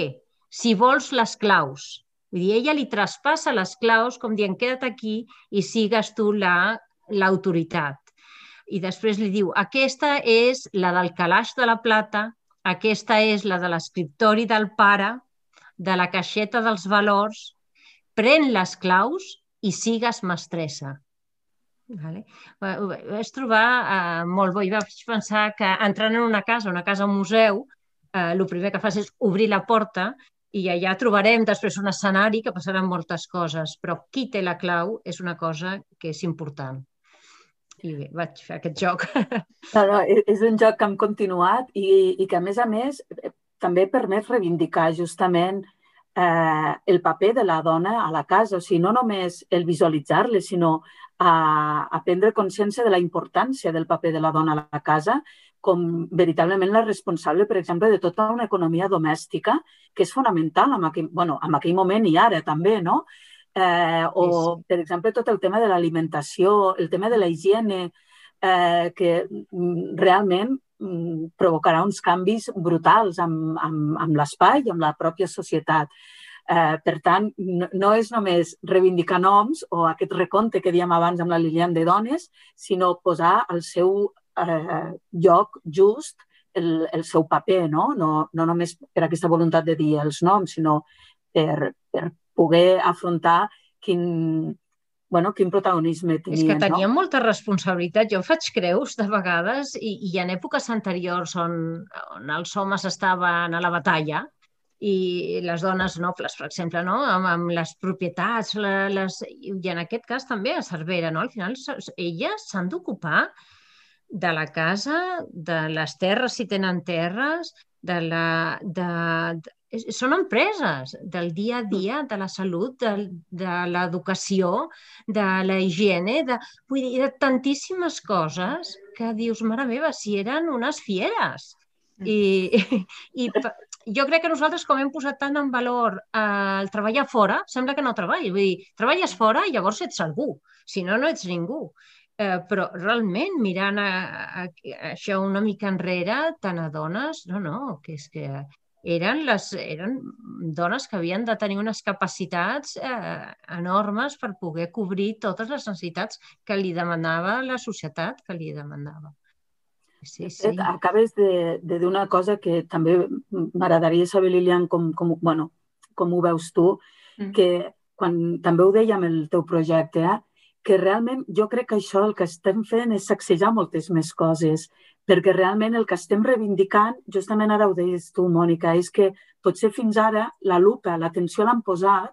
si vols, les claus. Vull dir, ella li traspassa les claus com dient queda't aquí i sigues tu l'autoritat. i després li diu aquesta és la del calaix de la plata, aquesta és la de l'escriptori del pare, de la caixeta dels valors, pren les claus i sigues mestressa. Vale. Ho vaig trobar uh, molt bo i vaig pensar que entrant en una casa, una casa museu, uh, el primer que fas és obrir la porta i allà trobarem després un escenari que passaran moltes coses, però qui té la clau és una cosa que és important. I bé, vaig fer aquest joc. No, no, és un joc que hem continuat i, i que, a més a més, eh, també permet reivindicar justament eh, el paper de la dona a la casa. O sigui, no només el visualitzar-le, sinó a, a prendre consciència de la importància del paper de la dona a la casa com veritablement la responsable, per exemple, de tota una economia domèstica que és fonamental en aquell, bueno, en aquell moment i ara també, no? Eh, o, sí, sí. per exemple, tot el tema de l'alimentació, el tema de la higiene, eh, que mm, realment mm, provocarà uns canvis brutals amb, amb, amb l'espai i amb la pròpia societat. Eh, per tant, no, no és només reivindicar noms o aquest recompte que diem abans amb la Lilian de dones, sinó posar el seu eh, lloc just el, el seu paper, no? no? No només per aquesta voluntat de dir els noms, sinó per, per poder afrontar quin, bueno, quin protagonisme tenien. És que tenien no? molta responsabilitat. Jo faig creus de vegades i, i en èpoques anteriors on, on els homes estaven a la batalla i les dones nobles, per exemple, no? amb, amb les propietats, les, i en aquest cas també a Cervera, no? al final elles s'han d'ocupar de la casa, de les terres si tenen terres, de la, de, són empreses del dia a dia, de la salut, de, de l'educació, de la higiene, de, vull dir, de tantíssimes coses que dius, mare meva, si eren unes fieres. Mm. I, i jo crec que nosaltres, com hem posat tant en valor eh, el treballar fora, sembla que no treballi. Vull dir, treballes fora i llavors ets algú, si no, no ets ningú. Eh, però realment, mirant a, a, a això una mica enrere, tant a dones, no, no, que és que eren, les, eren dones que havien de tenir unes capacitats eh, enormes per poder cobrir totes les necessitats que li demanava la societat, que li demanava. Sí, sí. Acabes de, de dir una cosa que també m'agradaria saber, Lilian, com, com, bueno, com ho veus tu, mm. que quan també ho amb el teu projecte, eh, que realment jo crec que això el que estem fent és sacsejar moltes més coses perquè realment el que estem reivindicant, justament ara ho deies tu, Mònica, és que potser fins ara la lupa, l'atenció l'han posat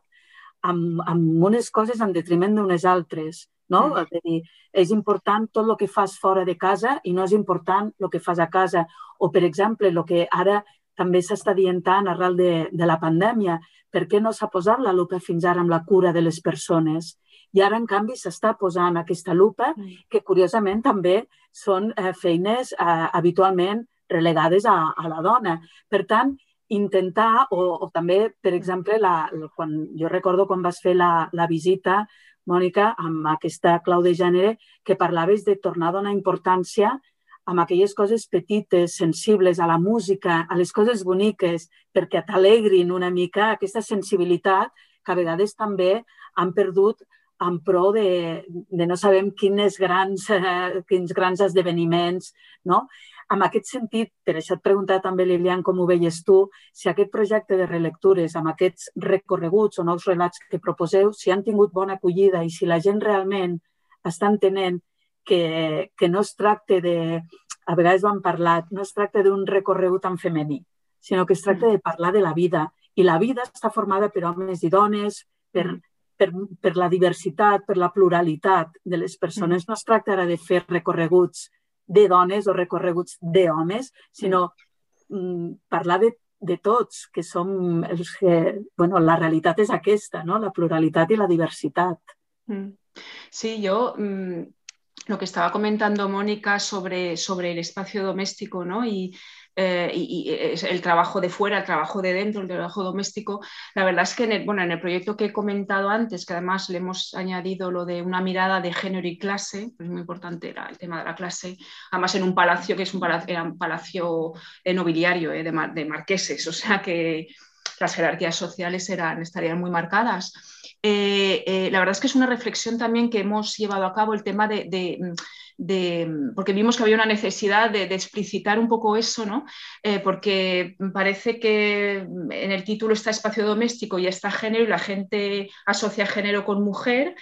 amb, amb unes coses en detriment d'unes altres. No? Mm. És, dir, és important tot el que fas fora de casa i no és important el que fas a casa. O, per exemple, el que ara també s'està dient tant arrel de, de la pandèmia, per què no s'ha posat la lupa fins ara amb la cura de les persones? I ara, en canvi, s'està posant aquesta lupa, mm. que curiosament també són eh, feines eh, habitualment relegades a, a la dona. Per tant, intentar, o, o també, per exemple, la, quan, jo recordo quan vas fer la, la visita, Mònica, amb aquesta clau de gènere, que parlaves de tornar a donar importància amb aquelles coses petites, sensibles, a la música, a les coses boniques, perquè t'alegrin una mica aquesta sensibilitat que a vegades també han perdut en pro de, de no sabem quines grans, eh, quins grans esdeveniments, no? En aquest sentit, per això et preguntava també, Lilian, com ho veies tu, si aquest projecte de relectures, amb aquests recorreguts o nous relats que proposeu, si han tingut bona acollida i si la gent realment està entenent que, que no es tracta de, a vegades ho han parlat, no es tracta d'un recorregut en femení, sinó que es tracta de parlar de la vida. I la vida està formada per homes i dones, per, per, per la diversitat, per la pluralitat de les persones. Mm. No es tracta ara de fer recorreguts de dones o recorreguts d'homes, sinó mm, parlar de, de tots, que som els que... bueno, la realitat és aquesta, no? la pluralitat i la diversitat. Mm. Sí, yo mmm, lo que estaba comentando Mónica sobre, sobre el espacio doméstico ¿no? y, Eh, y, el trabajo de fuera, el trabajo de dentro, el trabajo doméstico. La verdad es que en el, bueno, en el proyecto que he comentado antes, que además le hemos añadido lo de una mirada de género y clase, pues muy importante el tema de la clase, además en un palacio que es un palacio, era un palacio nobiliario eh, de, de, marqueses, o sea que las jerarquías sociales eran, estarían muy marcadas. Eh, la verdad es que es una reflexión también que hemos llevado a cabo el tema de porque vimos que había una necesidad de, explicitar un poco eso, ¿no? Eh, porque parece que en el título está espacio doméstico y está género y la gente asocia género con mujer.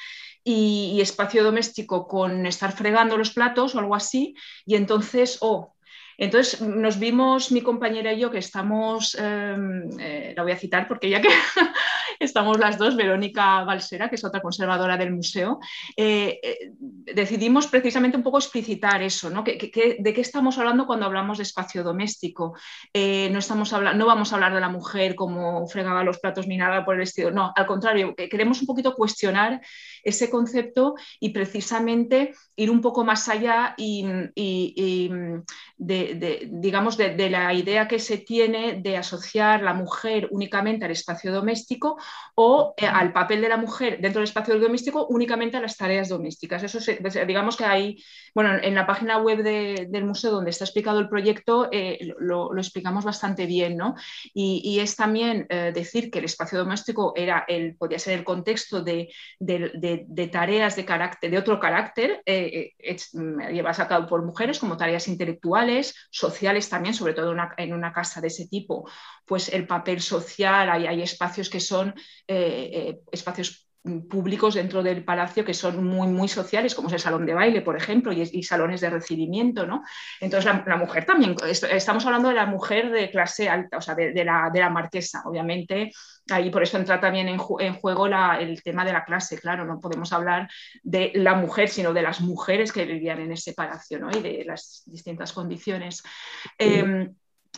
Y, espacio doméstico con estar fregando los platos o algo así, y entonces, oh, entonces nos vimos mi compañera y yo que estamos, em, eh, la voy a citar porque ya que estamos las dos, Verónica Balsera, que es otra conservadora del museo, eh, eh, decidimos precisamente un poco explicitar eso, ¿no? ¿De qué estamos hablando cuando hablamos de espacio doméstico? No, estamos no vamos a hablar de la mujer como fregaba los platos ni nada por el estilo, no, al contrario, queremos un poquito cuestionar ese concepto y precisamente ir un poco más allá y, de, digamos, de, la idea que se tiene de asociar la mujer únicamente al espacio doméstico o eh, al papel de la mujer dentro del espacio doméstico únicamente a las tareas domésticas. Eso pues, digamos que hay, bueno, en la página web del museo donde está explicado el proyecto eh, lo, explicamos bastante bien, ¿no? Y, es también eh, decir que el espacio doméstico era el, podía ser el contexto de, tareas de, carácter, de otro carácter, llevadas a cabo por mujeres como tareas intelectuales, sociales también, sobre todo en una casa de ese tipo, pues el papel social, hay, hay espacios que son eh, eh, espacios públicos dentro del palacio que son muy, muy sociales, como es el salón de baile, por ejemplo, y, salones de recibimiento, ¿no? Entonces, la, mujer también, estamos hablando de la mujer de clase alta, o sea, de, la, de la, marquesa, obviamente, ahí por eso entra también en, juego el tema de la clase, claro, no podemos hablar de la mujer, sino de las mujeres que vivían en ese palacio, ¿no? Y de las distintas condiciones. Em,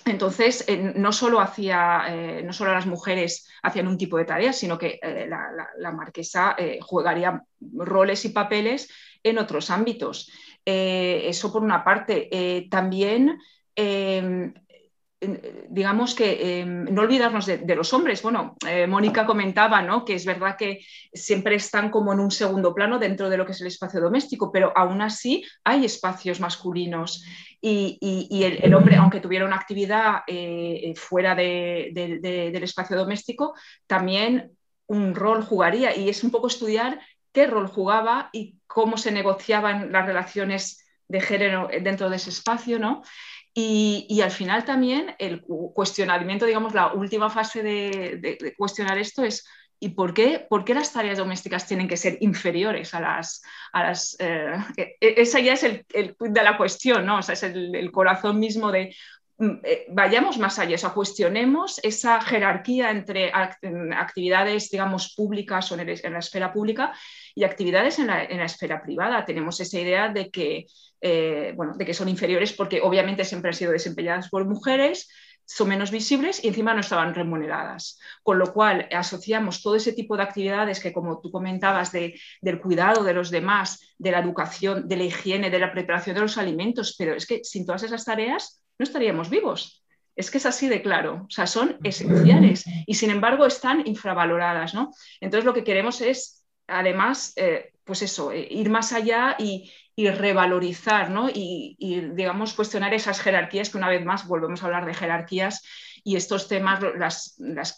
entonces, eh, no, solo hacía, eh, no solo las mujeres hacían un tipo de tareas, sino que eh, la, marquesa jugaría roles y papeles en otros ámbitos. eso por una parte. también digamos que em, no olvidarnos de, los hombres. Bueno, eh, Mónica comentaba ¿no? que es verdad que siempre están como en un segundo plano dentro de lo que es el espacio doméstico, pero aún así hay espacios masculinos y, el, hombre, aunque tuviera una actividad eh, fuera del espacio doméstico, también un rol jugaría y es un poco estudiar qué rol jugaba y cómo se negociaban las relaciones de género dentro de ese espacio, ¿no? Y, al final también el cuestionamiento, digamos, la última fase de, cuestionar esto es ¿y por qué, por qué, las tareas domésticas tienen que ser inferiores a las... A las eh, e, e, esa ya es el, el de la cuestión, ¿no? O sea, es el, corazón mismo de mm, eh, vayamos más allá, o sea, cuestionemos esa jerarquía entre actividades, digamos, públicas o en, la esfera pública y actividades en la, en la, esfera privada. Tenemos esa idea de que eh, bueno, de que son inferiores porque obviamente siempre han sido desempeñadas por mujeres, son menos visibles y encima no estaban remuneradas. Con lo cual asociamos todo ese tipo de actividades que, como tú comentabas, de, del cuidado de los demás, de la educación, de la higiene, de la preparación de los alimentos, pero es que sin todas esas tareas no estaríamos vivos. Es que es así de claro, o sea, son esenciales y sin embargo están infravaloradas, ¿no? Entonces lo que queremos es, además, eh, pues eso, eh, ir más allá y, y revalorizar ¿no? y, digamos, cuestionar esas jerarquías, que una vez más volvemos a hablar de jerarquías y estos temas, las,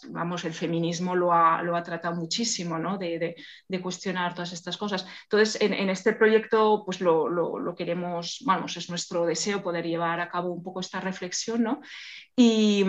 vamos, el feminismo lo ha, lo ha tratado muchísimo, ¿no? de, cuestionar todas estas cosas. Entonces, en, este proyecto, pues lo, lo, lo, queremos, vamos, es nuestro deseo poder llevar a cabo un poco esta reflexión, ¿no? Y,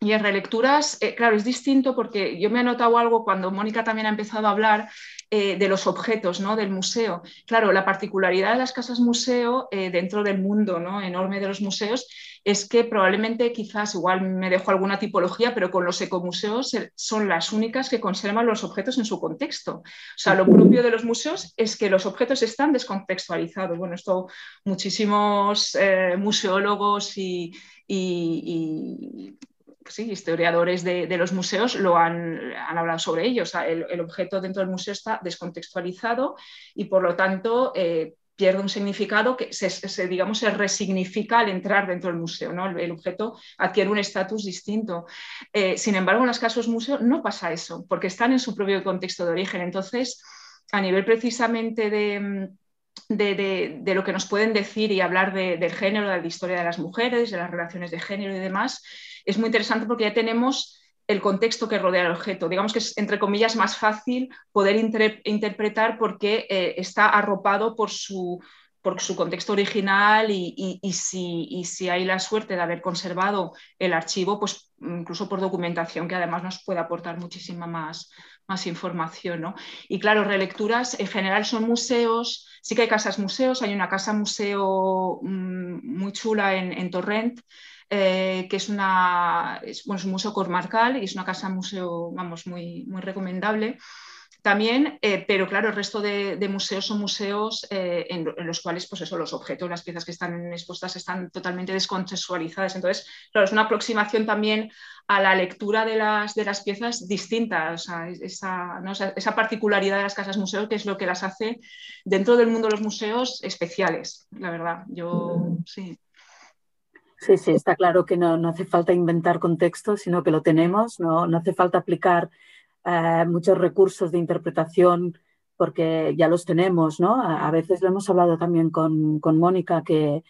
y en relecturas, eh, claro, es distinto porque yo me he notado algo cuando Mónica también ha empezado a hablar eh, de los objetos ¿no? del museo. Claro, la particularidad de las casas museo eh, dentro del mundo ¿no? enorme de los museos es que probablemente quizás, igual me dejo alguna tipología, pero con los ecomuseos son las únicas que conservan los objetos en su contexto. O sea, lo propio de los museos es que los objetos están descontextualizados. Bueno, esto muchísimos eh, museólogos y sí, historiadores de, los museos lo han, hablado sobre ello. el, objeto dentro del museo está descontextualizado y por lo tanto eh, pierde un significado que se, digamos, se resignifica al entrar dentro del museo. El, objeto adquiere un estatus distinto. Eh, sin embargo, en los casos museo no pasa eso, porque están en su propio contexto de origen. Entonces, a nivel precisamente de, lo que nos pueden decir y hablar del género, de la historia de las mujeres, de las relaciones de género y demás, es muy interesante porque ya tenemos el contexto que rodea el objeto. Digamos que es, entre comillas, más fácil poder interpretar porque eh, está arropado por su, por su contexto original y, si, si, hay la suerte de haber conservado el archivo, pues incluso por documentación, que además nos puede aportar muchísima más, más información. Y claro, relecturas en general son museos, sí que hay casas museos, hay una casa museo mm, muy chula en, Torrent, eh, que es, un museo comarcal y es una casa museo, vamos, muy, muy recomendable también, eh, pero claro, el resto de, museos son museos eh, en, los cuales, pues eso, los objetos, las piezas que están expuestas están totalmente descontextualizadas. Entonces, claro, es una aproximación también a la lectura de las, de las piezas distintas, esa, esa, particularidad de las casas museos, que es lo que las hace dentro del mundo de los museos especiales, la verdad. Yo sí. Sí, sí, está claro que no, no hace falta inventar contexto, sino que lo tenemos, no, no hace falta aplicar eh, muchos recursos de interpretación porque ya los tenemos, ¿no? A, veces lo hemos hablado también con, con Mónica, que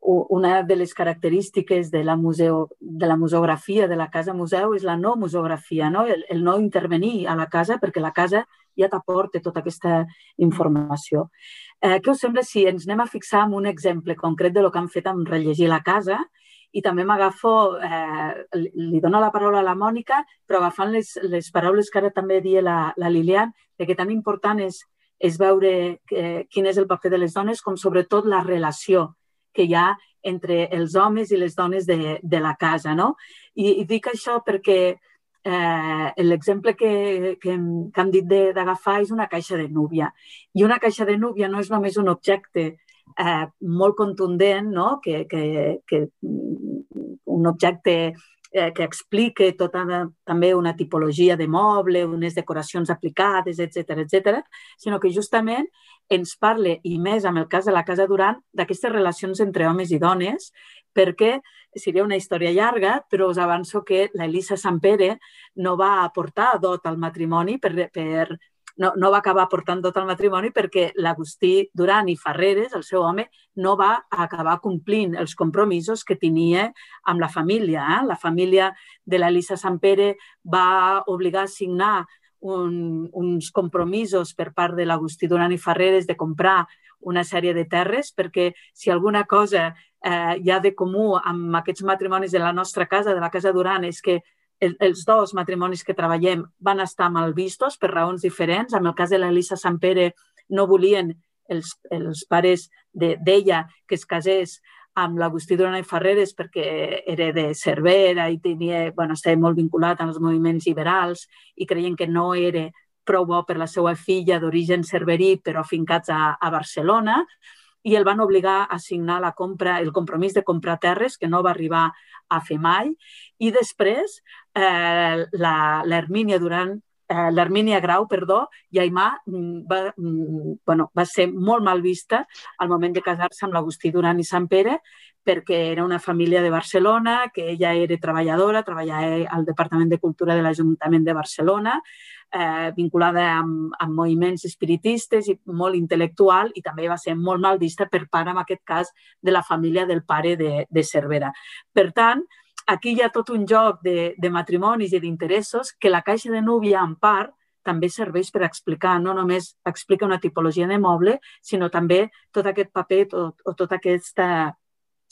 una de las características de la, museo, de la museografia de la casa museu és la no museografia, no? El, no intervenir a la casa perquè la casa ja t'aporta tota aquesta informació. Eh, què us sembla si ens anem a fixar en un exemple concret de lo que han fet amb rellegir la casa i també m'agafo, eh, li dono la paraula a la Mònica, però agafant les, les paraules que ara també dia la, la Lilian, que tan important és, és veure que, quin és el paper de les dones, com sobretot la relació que hi ha entre els homes i les dones de, de la casa. No? I, I dic això perquè eh, l'exemple que, que, que hem dit d'agafar és una caixa de núvia. I una caixa de núvia no és només un objecte eh, molt contundent, no? que, que, que un objecte eh, que explique tota també una tipologia de moble, unes decoracions aplicades, etc etc, sinó que justament ens parle, i més amb el cas de la Casa Duran, d'aquestes relacions entre homes i dones, perquè seria una història llarga, però us avanço que l'Elisa Sampere no va aportar dot al matrimoni per, per no, no va acabar portant tot el matrimoni perquè l'Agustí Duran i Ferreres, el seu home, no va acabar complint els compromisos que tenia amb la família. Eh? La família de l'Elisa Sampere va obligar a signar un, uns compromisos per part de l'Agustí Duran i Ferreres de comprar una sèrie de terres perquè si alguna cosa eh, hi ha de comú amb aquests matrimonis de la nostra casa, de la Casa Duran, és que el, els dos matrimonis que treballem van estar mal vistos per raons diferents. En el cas de l'Elisa Sampere no volien els, els pares d'ella de, que es casés amb l'Agustí Durana i Ferreres perquè era de Cervera i tenia, bueno, estava molt vinculat als moviments liberals i creien que no era prou bo per la seva filla d'origen cerverí però afincats a, a Barcelona i el van obligar a signar la compra, el compromís de comprar terres que no va arribar a fer mai. I després eh, l'Hermínia durant eh, l'Hermínia Grau, perdó, i Aimà mm, va, mm, bueno, va ser molt mal vista al moment de casar-se amb l'Agustí Duran i Sant Pere perquè era una família de Barcelona, que ella era treballadora, treballava al Departament de Cultura de l'Ajuntament de Barcelona, eh, vinculada amb, amb moviments espiritistes i molt intel·lectual i també va ser molt mal vista per part, en aquest cas, de la família del pare de, de Cervera. Per tant, aquí hi ha tot un joc de, de matrimonis i d'interessos que la caixa de núvia, en part, també serveix per explicar, no només explica una tipologia de moble, sinó també tot aquest paper tot, o tota aquesta,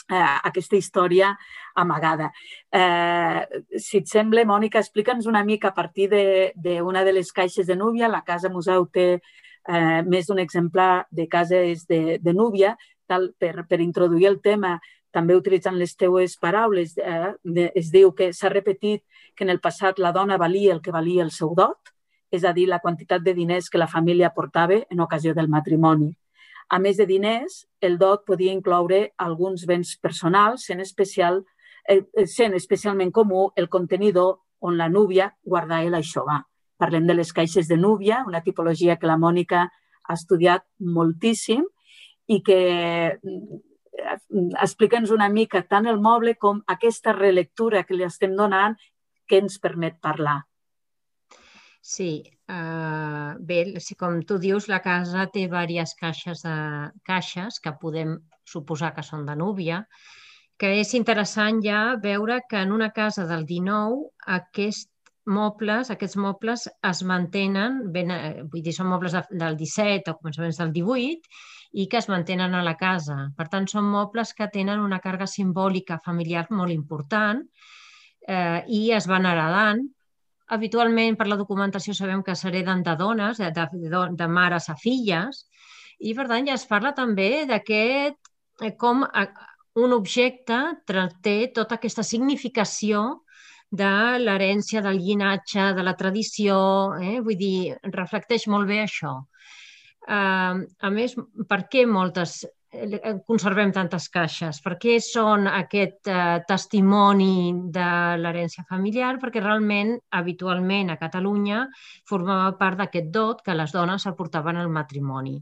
eh, aquesta història amagada. Eh, si et sembla, Mònica, explica'ns una mica a partir d'una de, de les caixes de núvia. La Casa Museu té eh, més d'un exemplar de cases de, de núvia, tal, per, per introduir el tema també utilitzant les teues paraules, eh, es diu que s'ha repetit que en el passat la dona valia el que valia el seu dot, és a dir, la quantitat de diners que la família portava en ocasió del matrimoni. A més de diners, el dot podia incloure alguns béns personals, sent, especial, eh, sent especialment comú el contenidor on la núvia guardava l'aixovar. Parlem de les caixes de núvia, una tipologia que la Mònica ha estudiat moltíssim i que explica'ns una mica tant el moble com aquesta relectura que li estem donant que ens permet parlar. Sí, uh, bé, si com tu dius, la casa té diverses caixes, de, caixes que podem suposar que són de núvia que és interessant ja veure que en una casa del 19 aquest mobles, aquests mobles es mantenen, ben, eh, vull dir, són mobles de, del 17 o començaments del 18 i que es mantenen a la casa. Per tant, són mobles que tenen una càrrega simbòlica familiar molt important eh, i es van heredant. Habitualment, per la documentació, sabem que s'hereden de dones, de, de, de mares a filles, i per tant ja es parla també d'aquest, eh, com un objecte té tota aquesta significació de l'herència, del llinatge, de la tradició, eh? vull dir, reflecteix molt bé això. Uh, a més, per què moltes eh, conservem tantes caixes? Per què són aquest uh, testimoni de l'herència familiar? Perquè realment, habitualment, a Catalunya formava part d'aquest dot que les dones aportaven al matrimoni.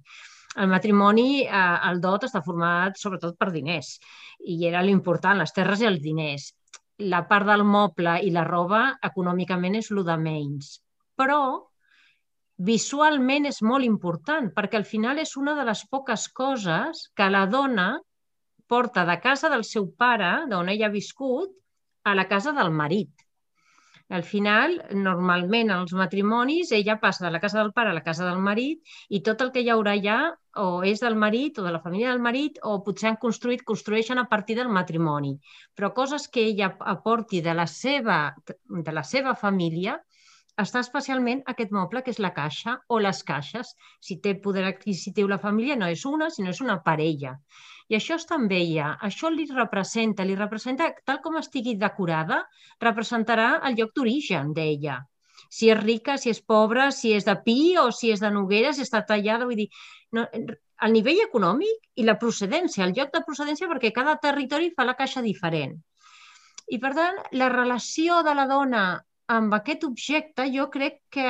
El matrimoni, eh, el dot està format sobretot per diners i era l'important, les terres i els diners la part del moble i la roba econòmicament és el de menys. Però visualment és molt important perquè al final és una de les poques coses que la dona porta de casa del seu pare, d'on ella ha viscut, a la casa del marit. Al final, normalment, als matrimonis, ella passa de la casa del pare a la casa del marit i tot el que hi haurà allà o és del marit o de la família del marit o potser han construït, construeixen a partir del matrimoni. Però coses que ella aporti de la seva, de la seva família està especialment aquest moble, que és la caixa o les caixes. Si té poder adquisitiu la família, no és una, sinó és una parella. I això està amb ella, això li representa, li representa, tal com estigui decorada, representarà el lloc d'origen d'ella. Si és rica, si és pobra, si és de pi o si és de noguera, si està tallada, vull dir, no, el nivell econòmic i la procedència, el lloc de procedència, perquè cada territori fa la caixa diferent. I, per tant, la relació de la dona amb aquest objecte jo crec que,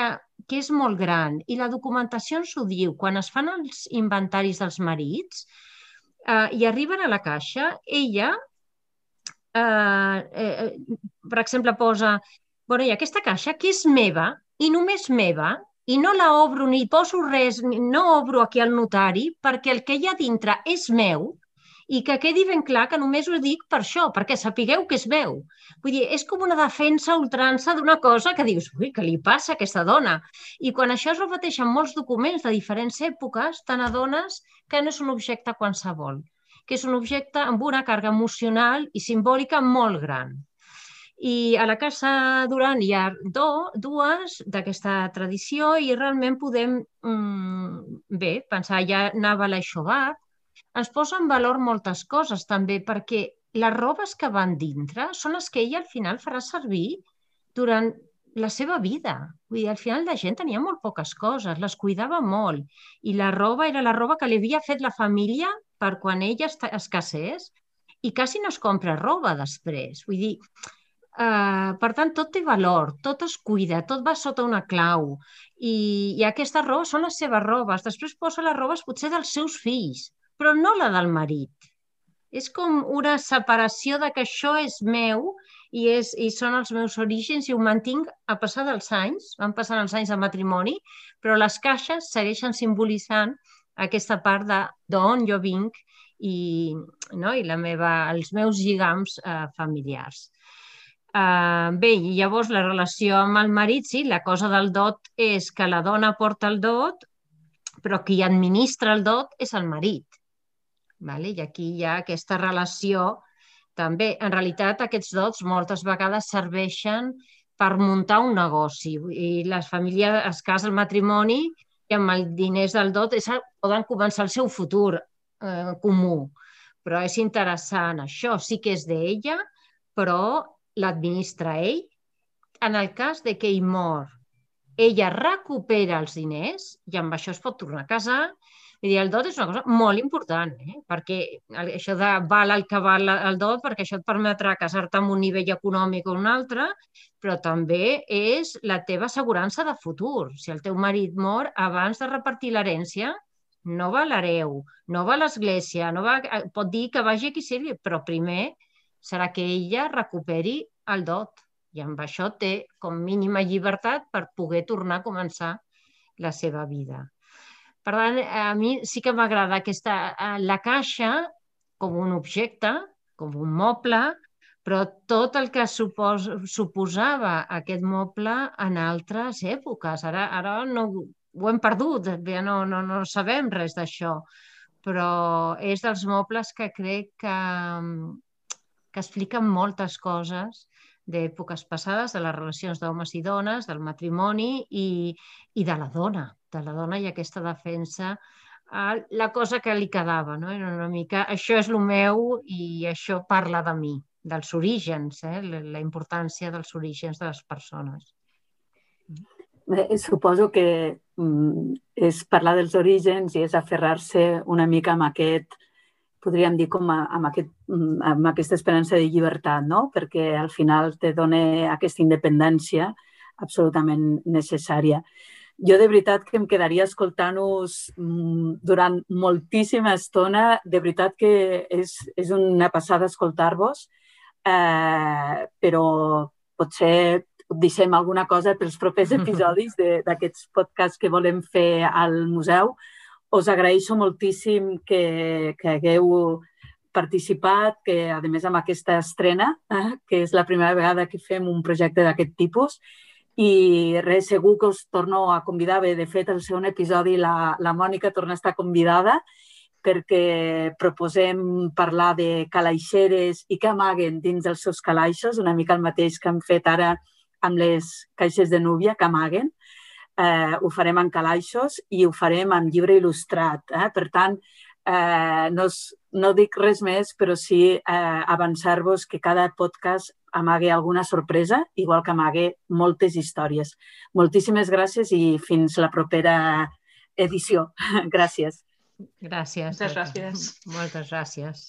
que és molt gran i la documentació ens ho diu. Quan es fan els inventaris dels marits, eh, i arriben a la caixa, ella, eh, eh, per exemple, posa, bueno, i aquesta caixa que és meva i només meva, i no la obro ni poso res, no obro aquí al notari perquè el que hi ha dintre és meu i que quedi ben clar que només ho dic per això, perquè sapigueu que és meu. Vull dir, és com una defensa ultrança d'una cosa que dius, ui, què li passa a aquesta dona? I quan això es repeteix en molts documents de diferents èpoques, te n'adones que no és un objecte qualsevol, que és un objecte amb una càrrega emocional i simbòlica molt gran. I a la Casa Duran hi ha do, dues d'aquesta tradició i realment podem, mm, bé, pensar, ja anava l'Aixobat, es posa en valor moltes coses també, perquè les robes que van dintre són les que ella al final farà servir durant la seva vida. Vull dir, al final la gent tenia molt poques coses, les cuidava molt i la roba era la roba que li havia fet la família per quan ella es casés i quasi no es compra roba després. Vull dir, Uh, per tant, tot té valor, tot es cuida, tot va sota una clau i, i aquestes robes són les seves robes. Després posa les robes potser dels seus fills, però no la del marit. És com una separació de que això és meu i, és, i són els meus orígens i ho mantinc a passar dels anys, van passant els anys de matrimoni, però les caixes segueixen simbolitzant aquesta part d'on jo vinc i, no? i la meva, els meus lligams eh, familiars. Uh, bé, i llavors la relació amb el marit, sí, la cosa del dot és que la dona porta el dot, però qui administra el dot és el marit. Vale? I aquí hi ha aquesta relació també. En realitat, aquests dots moltes vegades serveixen per muntar un negoci. I les famílies es casa el matrimoni i amb els diners del dot és, poden començar el seu futur eh, comú. Però és interessant, això sí que és d'ella, però l'administra ell. En el cas de que ell mor, ella recupera els diners i amb això es pot tornar a casar Vull dir, el dot és una cosa molt important, eh? perquè això de val el que val el dot, perquè això et permetrà casar-te amb un nivell econòmic o un altre, però també és la teva assegurança de futur. Si el teu marit mor, abans de repartir l'herència, no va l'hereu, no va l'església, no va... pot dir que vagi a qui però primer serà que ella recuperi el dot. I amb això té com mínima llibertat per poder tornar a començar la seva vida. Per tant, a mi sí que m'agrada aquesta, la caixa com un objecte, com un moble, però tot el que supos, suposava aquest moble en altres èpoques. Ara, ara no, ho hem perdut, ja no, no, no sabem res d'això, però és dels mobles que crec que, que expliquen moltes coses d'èpoques passades, de les relacions d'homes i dones, del matrimoni i, i de la dona, de la dona i aquesta defensa la cosa que li quedava, no? Era una mica, això és el meu i això parla de mi, dels orígens, eh? la importància dels orígens de les persones. Bé, suposo que mm, és parlar dels orígens i és aferrar-se una mica amb aquest, podríem dir com a, amb, aquest, mm, amb aquesta esperança de llibertat, no? perquè al final te dona aquesta independència absolutament necessària. Jo de veritat que em quedaria escoltant-vos mm, durant moltíssima estona. De veritat que és, és una passada escoltar-vos, eh, però potser deixem alguna cosa pels propers episodis d'aquests podcasts que volem fer al museu. Us agraeixo moltíssim que, que hagueu participat, que a més amb aquesta estrena, eh, que és la primera vegada que fem un projecte d'aquest tipus, i res, segur que us torno a convidar. Bé, de fet, el segon episodi la, la Mònica torna a estar convidada perquè proposem parlar de calaixeres i que amaguen dins dels seus calaixos, una mica el mateix que hem fet ara amb les caixes de núvia, que amaguen. Eh, ho farem en calaixos i ho farem en llibre il·lustrat. Eh? Per tant, eh, no, no dic res més, però sí eh, avançar-vos que cada podcast amague alguna sorpresa, igual que amague moltes històries. Moltíssimes gràcies i fins la propera edició. gràcies. Gràcies. Moltes gràcies. Moltes gràcies.